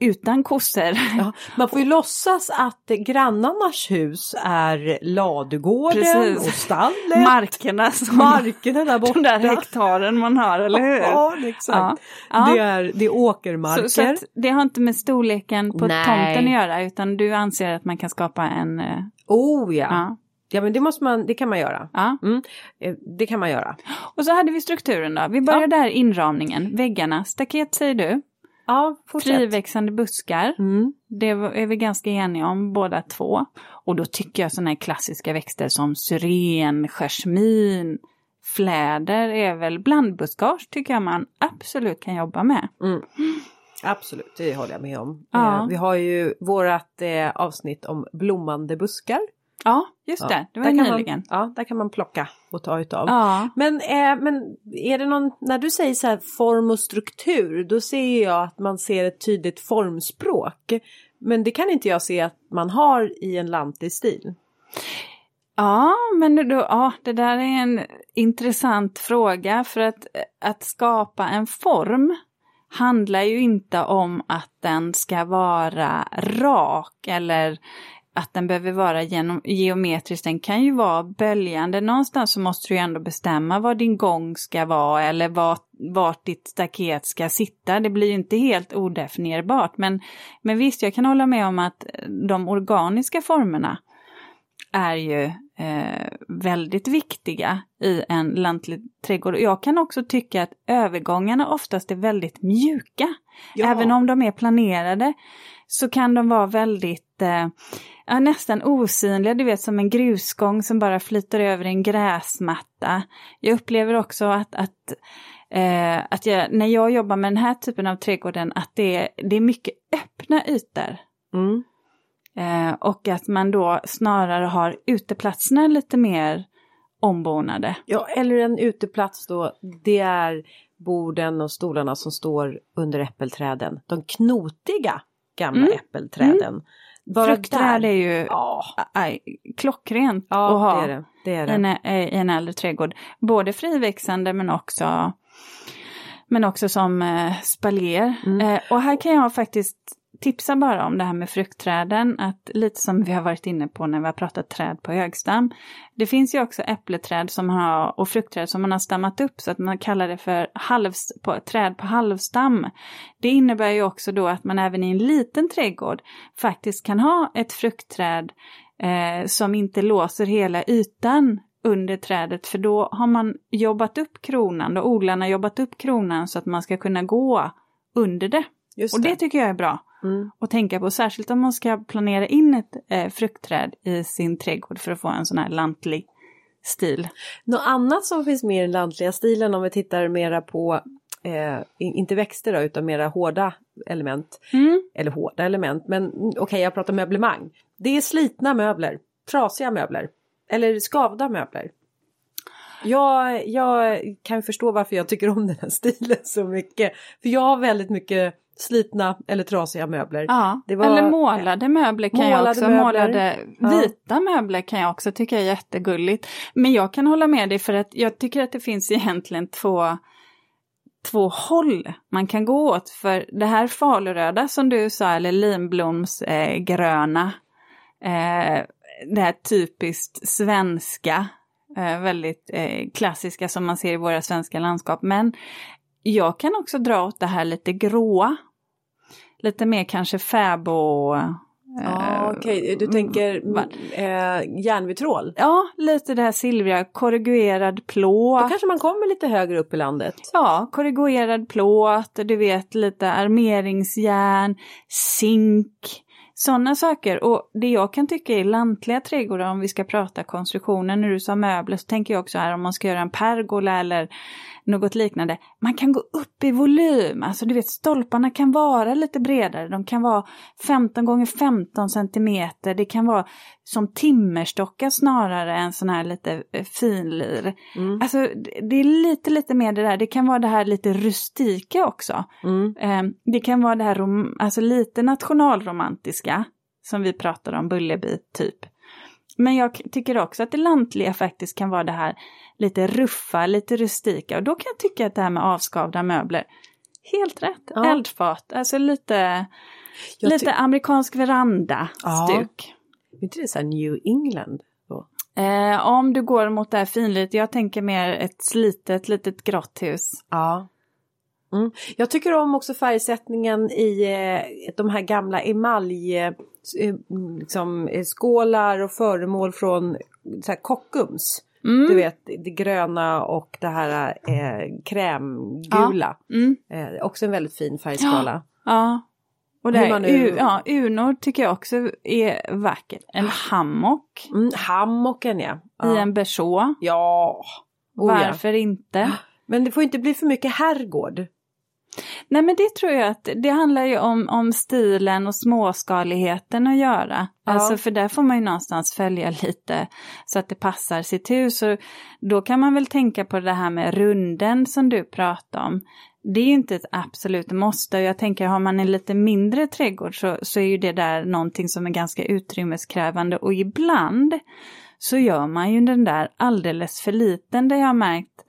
utan kossor. Ja, man får ju låtsas att grannarnas hus är ladugården Precis. och stallet. Markerna, som, Markerna där borta. de där hektaren man har, eller hur? Ja, exakt. Ja. Det, är, det är åkermarker. Så, så att det har inte med storleken på Nej. tomten att göra utan du anser att man kan skapa en... eh, Oh ja. ja. ja, men det måste man, det kan man göra. ja. Mm, eh, det kan man göra. Och så hade vi strukturen då. Vi börjar Ja. där inramningen, väggarna, staket säger du, Ja, fortsätt. friväxande buskar. Mm. Det är vi ganska eniga om båda två. Och då tycker jag sådana här klassiska växter som syren, jasmin, fläder är väl blandbuskage tycker jag man absolut kan jobba med. Mm. Absolut, det håller jag med om. Ja. Eh, vi har ju vårat eh, avsnitt om blommande buskar. Ja, just Ja, det. Det var där nyligen. Man, ja, där kan man plocka och ta utav. Ja. Men, eh, men är det någon, när du säger så här form och struktur, då ser jag att man ser ett tydligt formspråk. Men det kan inte jag se att man har i en lantig stil. Ja, men då, ja, det där är en intressant fråga för att, att skapa en form handlar ju inte om att den ska vara rak eller att den behöver vara genom, geometrisk. Den kan ju vara böljande. Någonstans så måste du ju ändå bestämma vad din gång ska vara eller vart, vart ditt staket ska sitta. Det blir ju inte helt odefinierbart. Men, men visst, jag kan hålla med om att de organiska formerna är ju eh, väldigt viktiga i en lantlig trädgård. Jag kan också tycka att övergångarna oftast är väldigt mjuka. Ja. Även om de är planerade så kan de vara väldigt eh, ja, nästan osynliga, du vet som en grusgång som bara flyter över en gräsmatta. Jag upplever också att, att, eh, att jag, när jag jobbar med den här typen av trädgården att det är, det är mycket öppna ytor. Mm. Eh, och att man då snarare har uteplatserna lite mer ombonade. Ja, eller en uteplats då, det är borden och stolarna som står under äppelträden. De knotiga gamla Mm. äppelträden. Bara där- är ju Ja, aj, klockrent ja att ha det är det. det, är i en, det. i en äldre trädgård. Både friväxande men också, men också som eh, spaljer. Mm. Eh, och här kan jag faktiskt tipsa bara om det här med fruktträden, att lite som vi har varit inne på när vi har pratat träd på högstam. Det finns ju också äppleträd som har, och fruktträd som man har stammat upp så att man kallar det för halvs, på, träd på halvstam. Det innebär ju också då att man även i en liten trädgård faktiskt kan ha ett fruktträd eh, som inte låser hela ytan under trädet för då har man jobbat upp kronan, då odlarna jobbat upp kronan så att man ska kunna gå under det. Just Och det det. tycker jag är bra Mm. att tänka på, särskilt om man ska planera in ett eh, fruktträd i sin trädgård för att få en sån här lantlig stil. Något annat som finns med i den lantliga stilen om vi tittar mera på, eh, in- inte växter då, utan mera hårda element. Mm. Eller hårda element, men okej jag pratar möblemang. Det är slitna möbler, trasiga möbler. Eller skavda möbler. Jag, jag kan förstå varför jag tycker om den här stilen så mycket. För jag har väldigt mycket slitna eller trasiga möbler. Ja, var- eller målade möbler kan jag Målade också, möbler. målade Ja. vita möbler kan jag också tycka är jättegulligt. Men jag kan hålla med dig för att jag tycker att det finns egentligen två, två håll man kan gå åt. För det här faluröda som du sa, eller linblomsgröna, eh, eh, det här typiskt svenska, eh, väldigt eh, klassiska som man ser i våra svenska landskap. Men jag kan också dra åt det här lite gråa. Lite mer kanske fäbo... Ja, eh, okej, du tänker va- eh, järnvitrol. Ja, lite det här silvriga, korrugerad plåt. Då kanske man kommer lite högre upp i landet. Ja, korrugerad plåt, du vet lite armeringsjärn, zink, sådana saker. Och det jag kan tycka är lantliga trädgårdar, om vi ska prata konstruktioner, när du sa möbler så tänker jag också här om man ska göra en pergola eller något liknande. Man kan gå upp i volym, alltså du vet stolparna kan vara lite bredare, de kan vara 15 gånger 15 centimeter, det kan vara som timmerstockar snarare än sån här lite eh, finlir. Mm. Alltså det är lite, lite mer det där, det kan vara det här lite rustika också. Mm. Eh, det kan vara det här alltså lite nationalromantiska, som vi pratar om, Bullerby typ. Men jag tycker också att det lantliga faktiskt kan vara det här lite ruffa, lite rustika. Och då kan jag tycka att det här med avskavda möbler, helt rätt. Ja. Eldfat, alltså lite... Jag Lite amerikansk veranda-stuk. Är inte det så New England? Då? Eh, om du går mot det här finligt, jag tänker mer ett slitet litet grått hus. Ja. Mm. Jag tycker om också färgsättningen i eh, de här gamla emalj liksom, eh, skålar och föremål från så här, Kockums. Mm. Du vet det gröna och det här eh, krämgula. Mm. Eh, också en väldigt fin färgskala. Ja. Och det här, nu- ja, unor tycker jag också är vackert. En hammock Mm, hammocken ja. ja. i en berså. Ja. Oh, ja. Varför inte? Men det får inte bli för mycket herrgård. Nej men det tror jag att det handlar ju om, om stilen och småskaligheten att göra. Ja. Alltså för där får man ju någonstans följa lite så att det passar sitt hus. Och då kan man väl tänka på det här med runden som du pratade om. Det är ju inte ett absolut måste och jag tänker har man en lite mindre trädgård så, så är ju det där någonting som är ganska utrymmeskrävande och ibland så gör man ju den där alldeles för liten. Det har jag märkt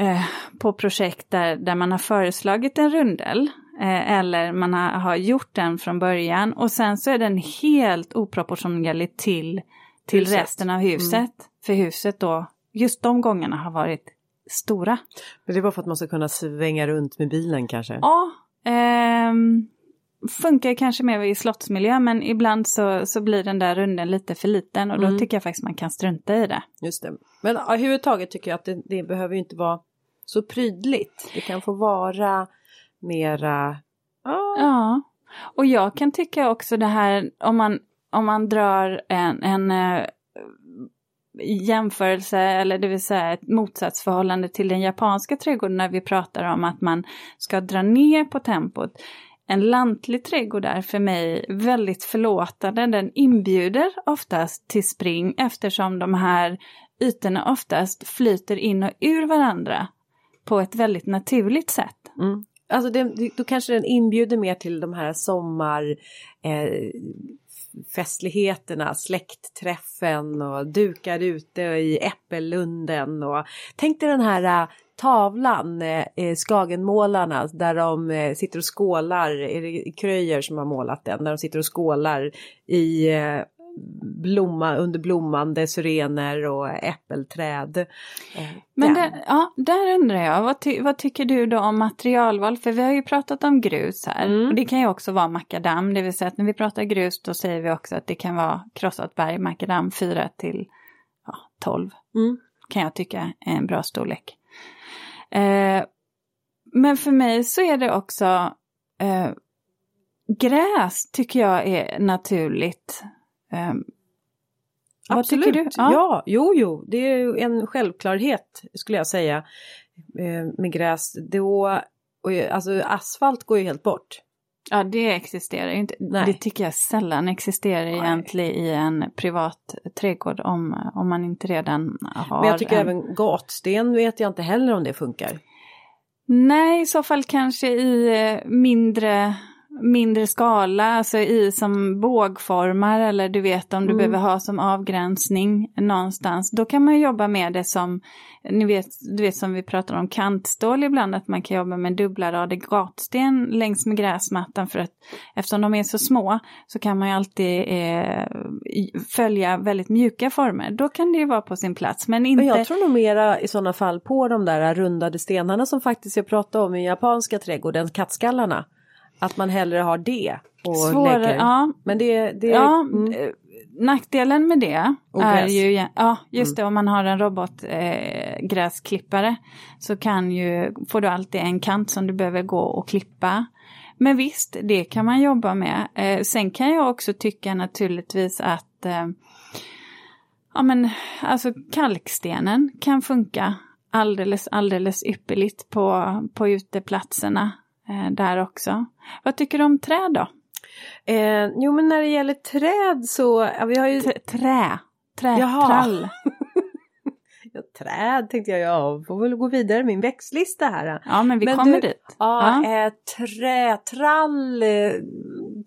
eh, på projekt där, där man har föreslagit en rundel eh, eller man har, har gjort den från början och sen så är den helt oproportionerlig till, till Huset. resten av huset. För huset då, just de gångerna har varit stora. Men det är bara för att man ska kunna svänga runt med bilen kanske. Ja, ehm, funkar kanske mer i slottsmiljö men ibland så, så blir den där runden lite för liten och då Mm. tycker jag faktiskt man kan strunta i det. Just det. Men överhuvudtaget tycker jag att det, det behöver inte vara så prydligt. Det kan få vara mera... Ja. Ja, och jag kan tycka också det här om man, om man drar en, en eh, jämförelse eller det vill säga ett motsatsförhållande till den japanska trädgården när vi pratar om att man ska dra ner på tempot. En lantlig trädgård är för mig väldigt förlåtande. Den inbjuder oftast till spring eftersom de här ytorna oftast flyter in och ur varandra på ett väldigt naturligt sätt. Mm. Alltså det, då kanske den inbjuder mer till de här sommar... Eh, festligheterna, släktträffen och dukar ute i Äppellunden och tänk dig den här eh, tavlan, eh, eh, Skagenmålarna, där de eh, sitter och skålar, är det Kröjer som har målat den, där de sitter och skålar i eh, blomma, under blommande syrener och äppelträd. Eh, Men där, ja, där undrar jag, vad, ty, vad tycker du då om materialval? För vi har ju pratat om grus här. Mm. Och det kan ju också vara makadam, det vill säga att när vi pratar grus då säger vi också att det kan vara krossat berg, makadam 4 till ja, 12. Mm. Kan jag tycka är en bra storlek. Eh, men för mig så är det också eh, gräs tycker jag är naturligt. Eh, vad Absolut. tycker du? Ja. jo, jo, det är ju en självklarhet skulle jag säga eh, med gräs. Då, och, ju- alltså asfalt går ju helt bort. Ja, det existerar ju inte. Nej. Det tycker jag sällan existerar Nej. egentligen i en privat trädgård om, om man inte redan har Men jag tycker en... även gatsten vet jag inte heller om det funkar. Nej, i så fall kanske i eh, mindre, mindre skala, alltså i som bågformar eller du vet om du Mm. behöver ha som avgränsning någonstans. Då kan man jobba med det som, ni vet, du vet som vi pratar om kantstål ibland, att man kan jobba med dubbla rader gatsten längs med gräsmattan för att eftersom de är så små så kan man ju alltid eh, följa väldigt mjuka former. Då kan det ju vara på sin plats, men inte... Jag tror nog mera i sådana fall på de där rundade stenarna som faktiskt jag pratade om i japanska trädgården, kattskallarna. Att man hellre har det och Svårare, lägger. ja. Men det, det Ja, mm. eh, nackdelen med det Och är ju, ja just Mm. det, om man har en robotgräsklippare eh, så kan ju, får du alltid en kant som du behöver gå och klippa. Men visst, det kan man jobba med. Eh, sen kan jag också tycka naturligtvis att eh, ja men alltså kalkstenen kan funka alldeles, alldeles ypperligt på, på uteplatserna eh, där också. Vad tycker du om träd då? eh, jo men när det gäller träd så, ja, vi har ju T- trä. Trä. Jaha. Trall. ja, träd tänkte jag, ja, får väl gå vidare med min växtlista här. Ja, men vi Men kommer du- dit. Ja, Ja. Eh, trätrall eh,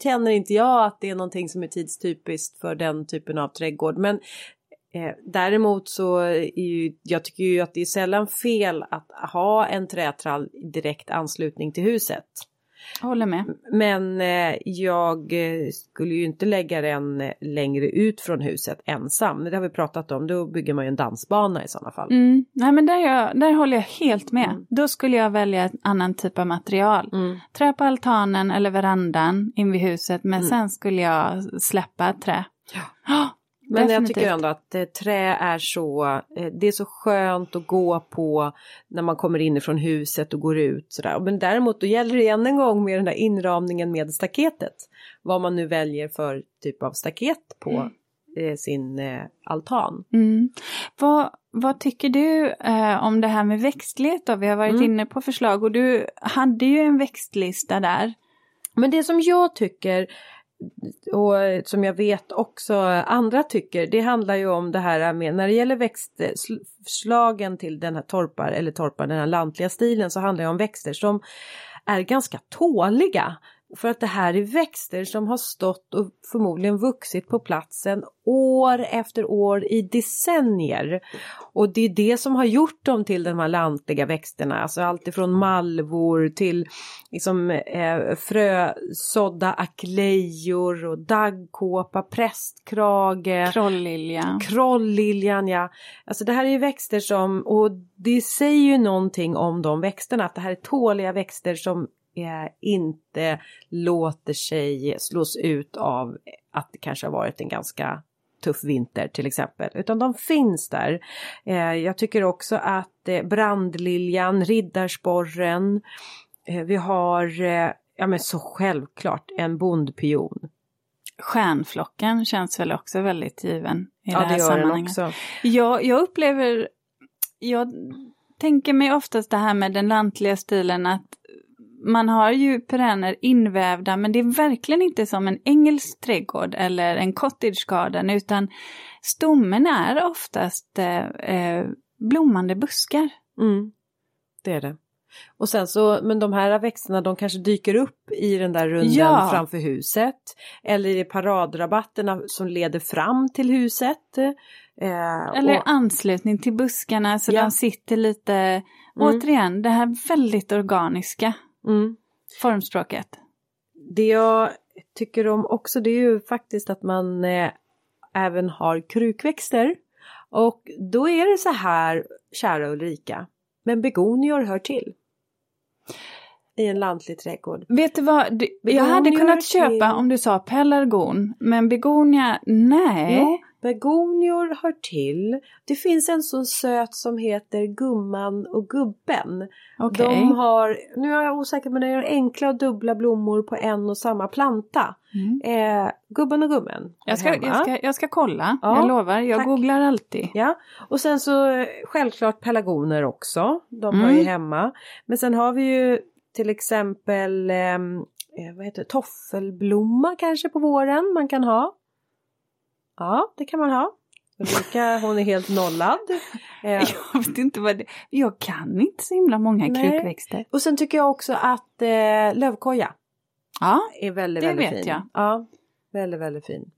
känner inte jag att det är någonting som är tidstypiskt för den typen av trädgård. Men eh, däremot så är ju, jag tycker ju att det är sällan fel att ha en trätrall i direkt anslutning till huset. Håller med. Men eh, jag eh, skulle ju inte lägga den eh, längre ut från huset ensam. Det har vi pratat om, då bygger man ju en dansbana i sådana fall. Mm. Nej men där, jag, där håller jag helt med. Mm. Då skulle jag välja en annan typ av material. Mm. Trä på altanen eller verandan in vid huset men mm. sen skulle jag släppa trä. Ja. Oh, men jag tycker ändå att eh, trä är så, eh, det är så skönt att gå på när man kommer inifrån huset och går ut sådär. Men däremot då gäller det än en gång med den där inramningen med staketet. Vad man nu väljer för typ av staket på mm. eh, sin altan. Mm. Vad, vad tycker du eh, om det här med växtlighet då? Vi har varit mm. inne på förslag och du hade ju en växtlista där. Men det som jag tycker och som jag vet också andra tycker, det handlar ju om det här med när det gäller växtslagen till den här torpar eller torpar, den här lantliga stilen så handlar det om växter som är ganska tåliga. För att det här är växter som har stått och förmodligen vuxit på platsen år efter år i decennier. Och det är det som har gjort dem till de här lantliga växterna, alltså alltifrån malvor till liksom, eh, frösådda aklejor och daggkåpa, prästkrage. Krollilja. Krolliljan ja. Alltså det här är växter som, och det säger ju någonting om de växterna, att det här är tåliga växter som eh, inte låter sig slås ut av att det kanske har varit en ganska tuff vinter till exempel, utan de finns där. Eh, jag tycker också att eh, brandliljan, riddarsporren, eh, vi har, eh, ja men så självklart, en bondpion. Stjärnflocken känns väl också väldigt given i ja, det här det sammanhanget. Också. Jag, jag upplever, jag tänker mig oftast det här med den lantliga stilen att man har ju perenner invävda men det är verkligen inte som en engelsk trädgård eller en cottage garden utan stommen är oftast eh, eh, blommande buskar. Mm, det är det. Och sen så, men de här växterna de kanske dyker upp i den där runden ja. framför huset. Eller i paradrabatterna som leder fram till huset. Eh, eller och... anslutning till buskarna så ja. de sitter lite, mm. återigen det här väldigt organiska. Mm. Formspråket. Det jag tycker om också det är ju faktiskt att man eh, även har krukväxter. Och då är det så här, kära Ulrika, men begonior hör till. I en lantlig trädgård. Vet du vad, du, jag hade kunnat köpa om du sa pelargon, men begonia, nej. Jo, Begonior hör till. Det finns en så söt som heter Gumman och Gubben. Okay. De har, nu är jag osäker men de har enkla och dubbla blommor på en och samma planta. Mm. Eh, gubben och Gummen. Jag ska, jag, ska, jag ska kolla, ja, jag lovar. Jag tack. googlar alltid. Ja, och sen så självklart pelargoner också. De mm. har ju hemma. Men sen har vi ju till exempel ehm, eh, vad heter det, toffelblomma kanske på våren man kan ha. Ja, det kan man ha. Ulrika hon är helt nollad. Jag vet inte vad det Jag kan inte så himla många Nej. krukväxter. Och sen tycker jag också att eh, lövkoja ja, är väldigt, väldigt fin. Jag. Ja, väldigt, väldigt fin.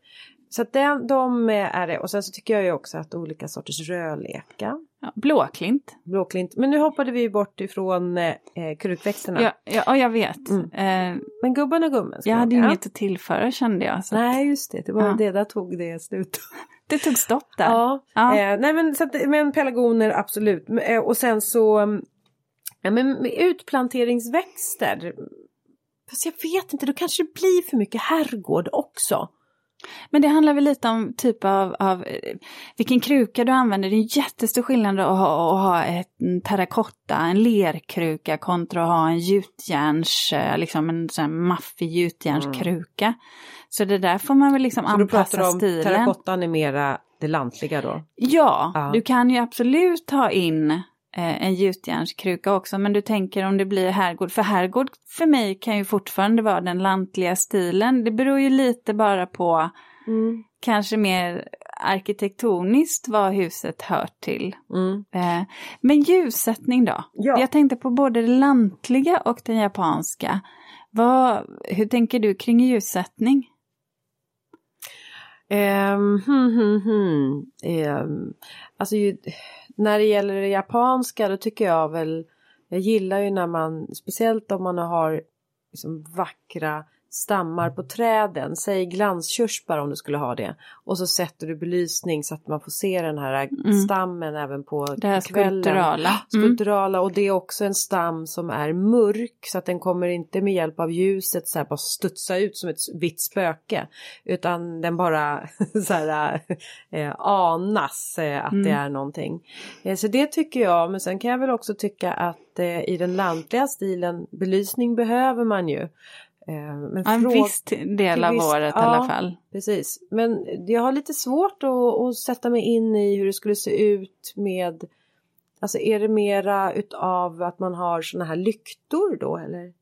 Så att den, de är det. Och sen så tycker jag ju också att olika sorters rödleka. Blåklint. Blåklint. Men nu hoppade vi bort ifrån eh, krukväxterna. Ja, ja, jag vet. Mm. Eh, Men gubben och gummen. Jag hade ja. inget att tillföra kände jag. Nej, just det. Det var ja. det, där tog det slut. Det tog stopp där. Ja. ja. Eh, nej men, så att, men pelargoner absolut. Eh, och sen så mm, ja, men utplanteringsväxter. Fast jag vet inte, då kanske det blir för mycket herrgård också. Men det handlar väl lite om typ av, av eh, vilken kruka du använder. Det är en jättestor skillnad att ha, att ha en terrakotta, en lerkruka kontra att ha en gjutjärns, eh, liksom en sån maffig gjutjärnskruka. Mm. Så det där får man väl liksom Så anpassa stilen. Så du pratar om terrakottan är mera det lantliga då? Ja, ja, du kan ju absolut ha in en gjutjärnskruka också, men du tänker om det blir herrgård. För herrgård för mig kan ju fortfarande vara den lantliga stilen. Det beror ju lite bara på mm. kanske mer arkitektoniskt vad huset hör till. Mm. Eh, men ljussättning då? Ja. Jag tänkte på både det lantliga och den japanska. Vad, hur tänker du kring ljussättning? Um, hmm, hmm, hmm. Um, alltså ju, när det gäller det japanska då tycker jag väl Jag gillar ju när man speciellt om man har liksom vackra stammar på träden, säg glanskörsbär om du skulle ha det. Och så sätter du belysning så att man får se den här Mm. stammen även på Det här kvällen. skulpturala. Mm. Skulpturala och det är också en stam som är mörk så att den kommer inte med hjälp av ljuset så här bara studsa ut som ett vitt spöke. Utan den bara så här eh, anas eh, att det Mm. är någonting. Eh, så det tycker jag men sen kan jag väl också tycka att eh, i den lantliga stilen belysning behöver man ju. Eh, men Ja, en fråg- viss del av till viss- året i ja. alla fall. Precis, men jag har lite svårt att, att sätta mig in i hur det skulle se ut med Alltså är det mera utav att man har såna här lyktor då eller?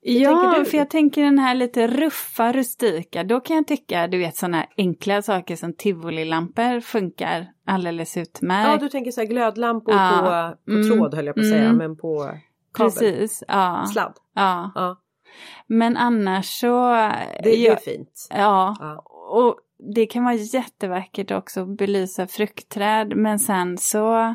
Ja, tänker du? för jag tänker den här lite ruffa, rustika, då kan jag tycka, du vet sådana enkla saker som tivolilampor funkar alldeles utmärkt. Ja du tänker så här glödlampor Ja, på, på mm, tråd höll jag på att säga mm. men på kabel. Precis, ja. Sladd. ja. Ja, Men annars så... det, det ja, är fint. ja, Ja. och det kan vara jättevackert också att belysa fruktträd, men sen så...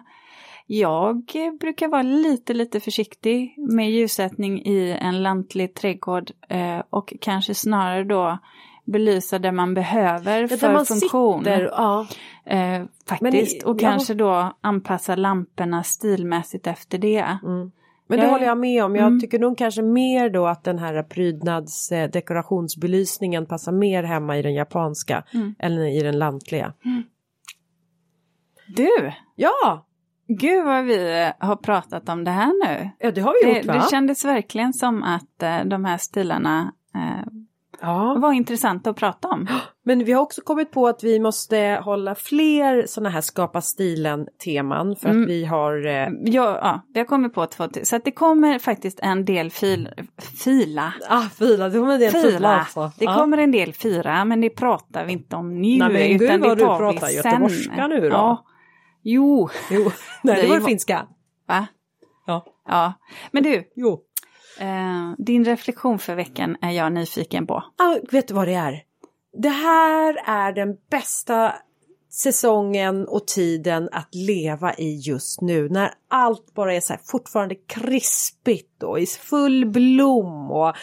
Jag brukar vara lite, lite försiktig med ljussättning i en lantlig trädgård eh, och kanske snarare då belysa där man behöver Ja, för man funktion. sitter, ja. Eh, faktiskt. i- och jag- kanske då anpassa lamporna stilmässigt efter det. Mm. Men det håller jag med om. Jag Mm. tycker nog kanske mer då att den här prydnads eh, dekorationsbelysningen passar mer hemma i den japanska Mm. än i den lantliga. Du! Ja, Gud vad vi har pratat om det här nu. ja det har vi Det, gjort va? det kändes verkligen som att eh, de här stilarna eh, Ja. var intressanta att prata om. Men vi har också kommit på att vi måste hålla fler sådana här skapa stilen-teman för att Mm. vi har eh, Ja, ja, vi har kommit på två till. Så att det kommer faktiskt en del fil, fila. Ah, fila, det kommer det en fila Fila. alltså. Det Ja. kommer en del fira, men det pratar vi inte om nu. Nej, men gud, utan det vad du tar pratar vi göteborgska nu då. Ja. Jo, Jo, nej det var vad- finska. va? Ja. Ja. Men du, Jo eh, din reflektion för veckan är jag nyfiken på. Ah, vet du vad det är? Det här är den bästa säsongen och tiden att leva i just nu när allt bara är så här fortfarande krispigt och i full blom och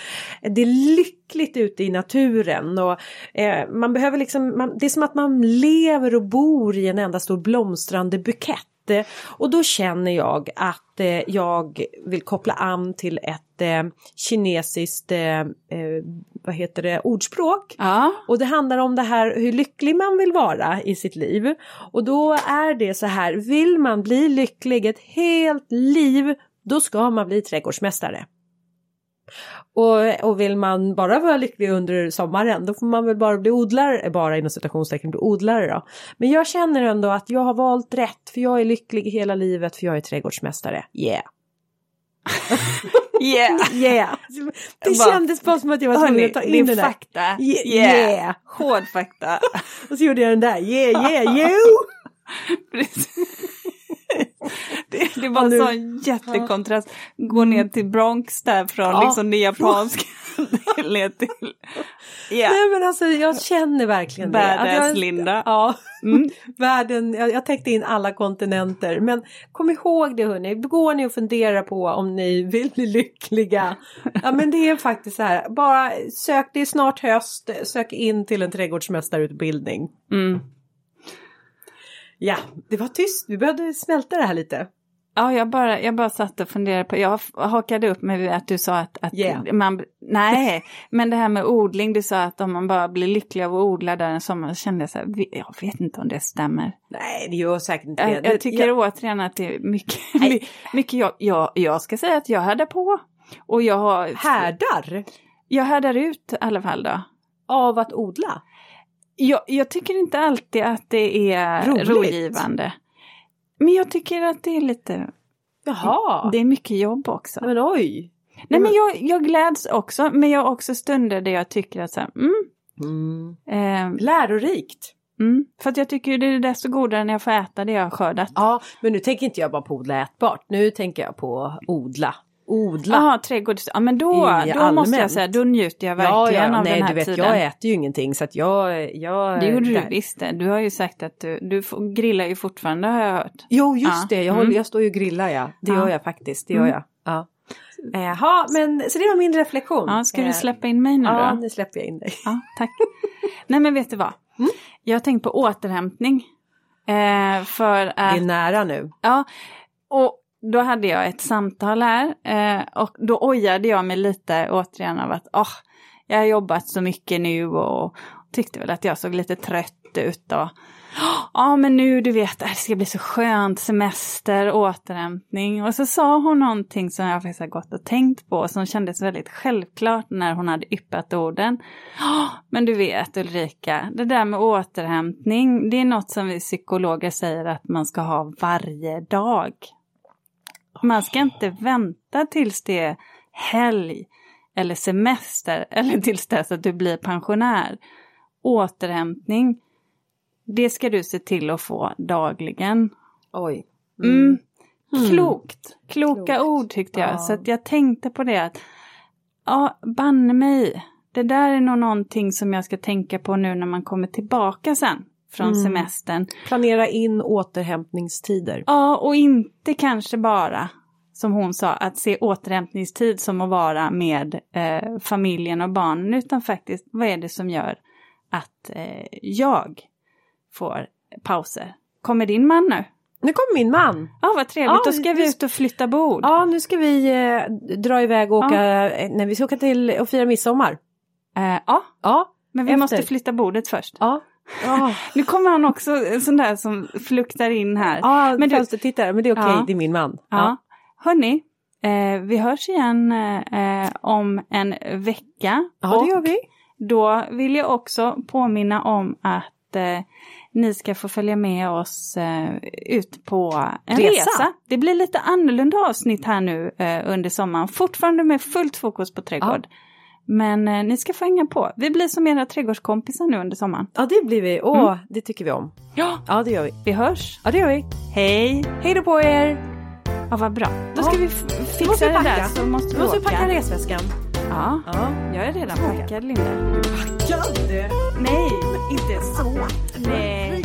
det är lyckligt ute i naturen och eh, man behöver liksom, man, det är som att man lever och bor i en enda stor blomstrande bukett. Eh, Och då känner jag att eh, jag vill koppla an till ett eh, kinesiskt eh, eh, vad heter det, ordspråk. Ja. Och det handlar om det här hur lycklig man vill vara i sitt liv. Och då är det så här, vill man bli lycklig ett helt liv, då ska man bli trädgårdsmästare. Och, och vill man bara vara lycklig under sommaren då får man väl bara bli odlare, bara inom citationstecken bli odlare då. Men jag känner ändå att jag har valt rätt för jag är lycklig hela livet för jag är trädgårdsmästare. Yeah! Yeah. Yeah! Det Bara- kändes bara som att jag var tvungen att ta in det där. fakta. Ye- Yeah. yeah. Hård fakta. Och så gjorde jag den där, yeah yeah you! Det, det var en sån jättekontrast. Gå ner till Bronx där från Ja. liksom det japanska till... Yeah. Nej men alltså jag känner verkligen det. Att Badass Linda. Ja, Mm. världen, jag, jag täckte in alla kontinenter. Men kom ihåg det hörni, går ni och funderar på om ni vill bli lyckliga. Ja men det är faktiskt så här, bara sök, det är snart höst, sök in till en trädgårdsmästarutbildning. Mm. Ja, det var tyst, vi behövde smälta det här lite. Ja, jag bara, jag bara satt och funderade på, jag hakade upp mig vid att du sa att, att Yeah. man, nej, men det här med odling, du sa att om man bara blir lycklig av att odla där en sommar, så kände jag så här, jag vet inte om det stämmer. Nej det gör säkert inte det. Jag, jag tycker jag, återigen att det är mycket, Nej. mycket jag, jag, jag ska säga att jag härdar på. Och jag har, härdar jag härdar ut i alla fall då. av att odla. Jag, jag tycker inte alltid att det är Roligt. rogivande. Men jag tycker att det är lite, Jaha, det är mycket jobb också. men oj. Nej men jag, jag gläds också, men jag har också stunder där jag tycker att så här, mm, Mm. eh, Lärorikt. mm, för att jag tycker det är desto godare när jag får äta det jag har skördat. Ja, men nu tänker inte jag bara på odla ätbart. Nu tänker jag på odla. Odla. Jaha, trädgårds... Ja men då, I då måste jag säga, då njuter jag ja, verkligen ja, av nej, den här du vet, tiden. jag äter ju ingenting så att jag... jag Det gjorde du där. visst det. Du har ju sagt att du, du grillar ju fortfarande har jag hört. Jo, just Ja. det. Jag, Mm. håller, jag står ju och grillar, ja. Det Ja. gör jag faktiskt. Det gör Mm. jag. Ja. Jaha, men så det var min reflektion. Ja, ska du Eh, släppa in mig nu Ja, då? nu släpper jag in dig. Ja, tack. Nej men vet du vad? Mm. Jag har tänkt på återhämtning. Eh, för Det att, är nära nu. ja, och då hade jag ett samtal här eh, och då ojade jag mig lite återigen av att oh, jag har jobbat så mycket nu och tyckte väl att jag såg lite trött ut och ja men nu du vet det ska bli så skönt semester, återhämtning och så sa hon någonting som jag faktiskt har gått och tänkt på som kändes väldigt självklart när hon hade yppat orden. "Ja, Men du vet Ulrika, det där med återhämtning det är något som vi psykologer säger att man ska ha varje dag. Man ska inte vänta tills det är helg eller semester eller tills dess att du blir pensionär. Återhämtning, det ska du se till att få dagligen. Oj. Mm. Mm. Klokt, kloka Klokt. ord tyckte jag. Ja. Så jag tänkte på det att, ja, banne mig, det där är nog någonting som jag ska tänka på nu när man kommer tillbaka sen från Mm. semestern. Planera in återhämtningstider. Ja, och inte kanske bara, som hon sa, att se återhämtningstid som att vara med eh, familjen och barnen, utan faktiskt vad är det som gör att eh, jag får pauser? Kommer din man nu? Nu kommer min man. Ja, vad trevligt, Ja, då ska vi ut och flytta bord. Ja, nu ska vi eh, dra iväg och åka, eh, nej vi ska åka till och fira midsommar. Eh, ja, Ja, men vi Efter. måste flytta bordet först. ja. Ja, Nu kommer han också, en sån där som fluktar in här. ja Men men du- fönstertittare, men det är okej, Ja. det är min man. Ja. Hörni, eh, vi hörs igen eh, om en vecka. ja Och det gör vi. Då vill jag också påminna om att eh, ni ska få följa med oss eh, ut på en Resa. resa. Det blir lite annorlunda avsnitt här nu eh, under sommaren. Fortfarande med fullt fokus på trädgård. Men eh, ni ska få hänga på. Vi blir som era trädgårdskompisar nu under sommaren. Ja, det blir vi. Åh, Mm. det tycker vi om. Ja, Ja, det gör vi. vi hörs. Ja, det gör vi. Hej! Hej då på er! Ja, vad bra. Då Ja. ska vi fixa vi det där så måste Nu vi måste vi packa resväskan. Ja, Ja. jag är redan packad Linda. Packad? Nej, inte så. Nej.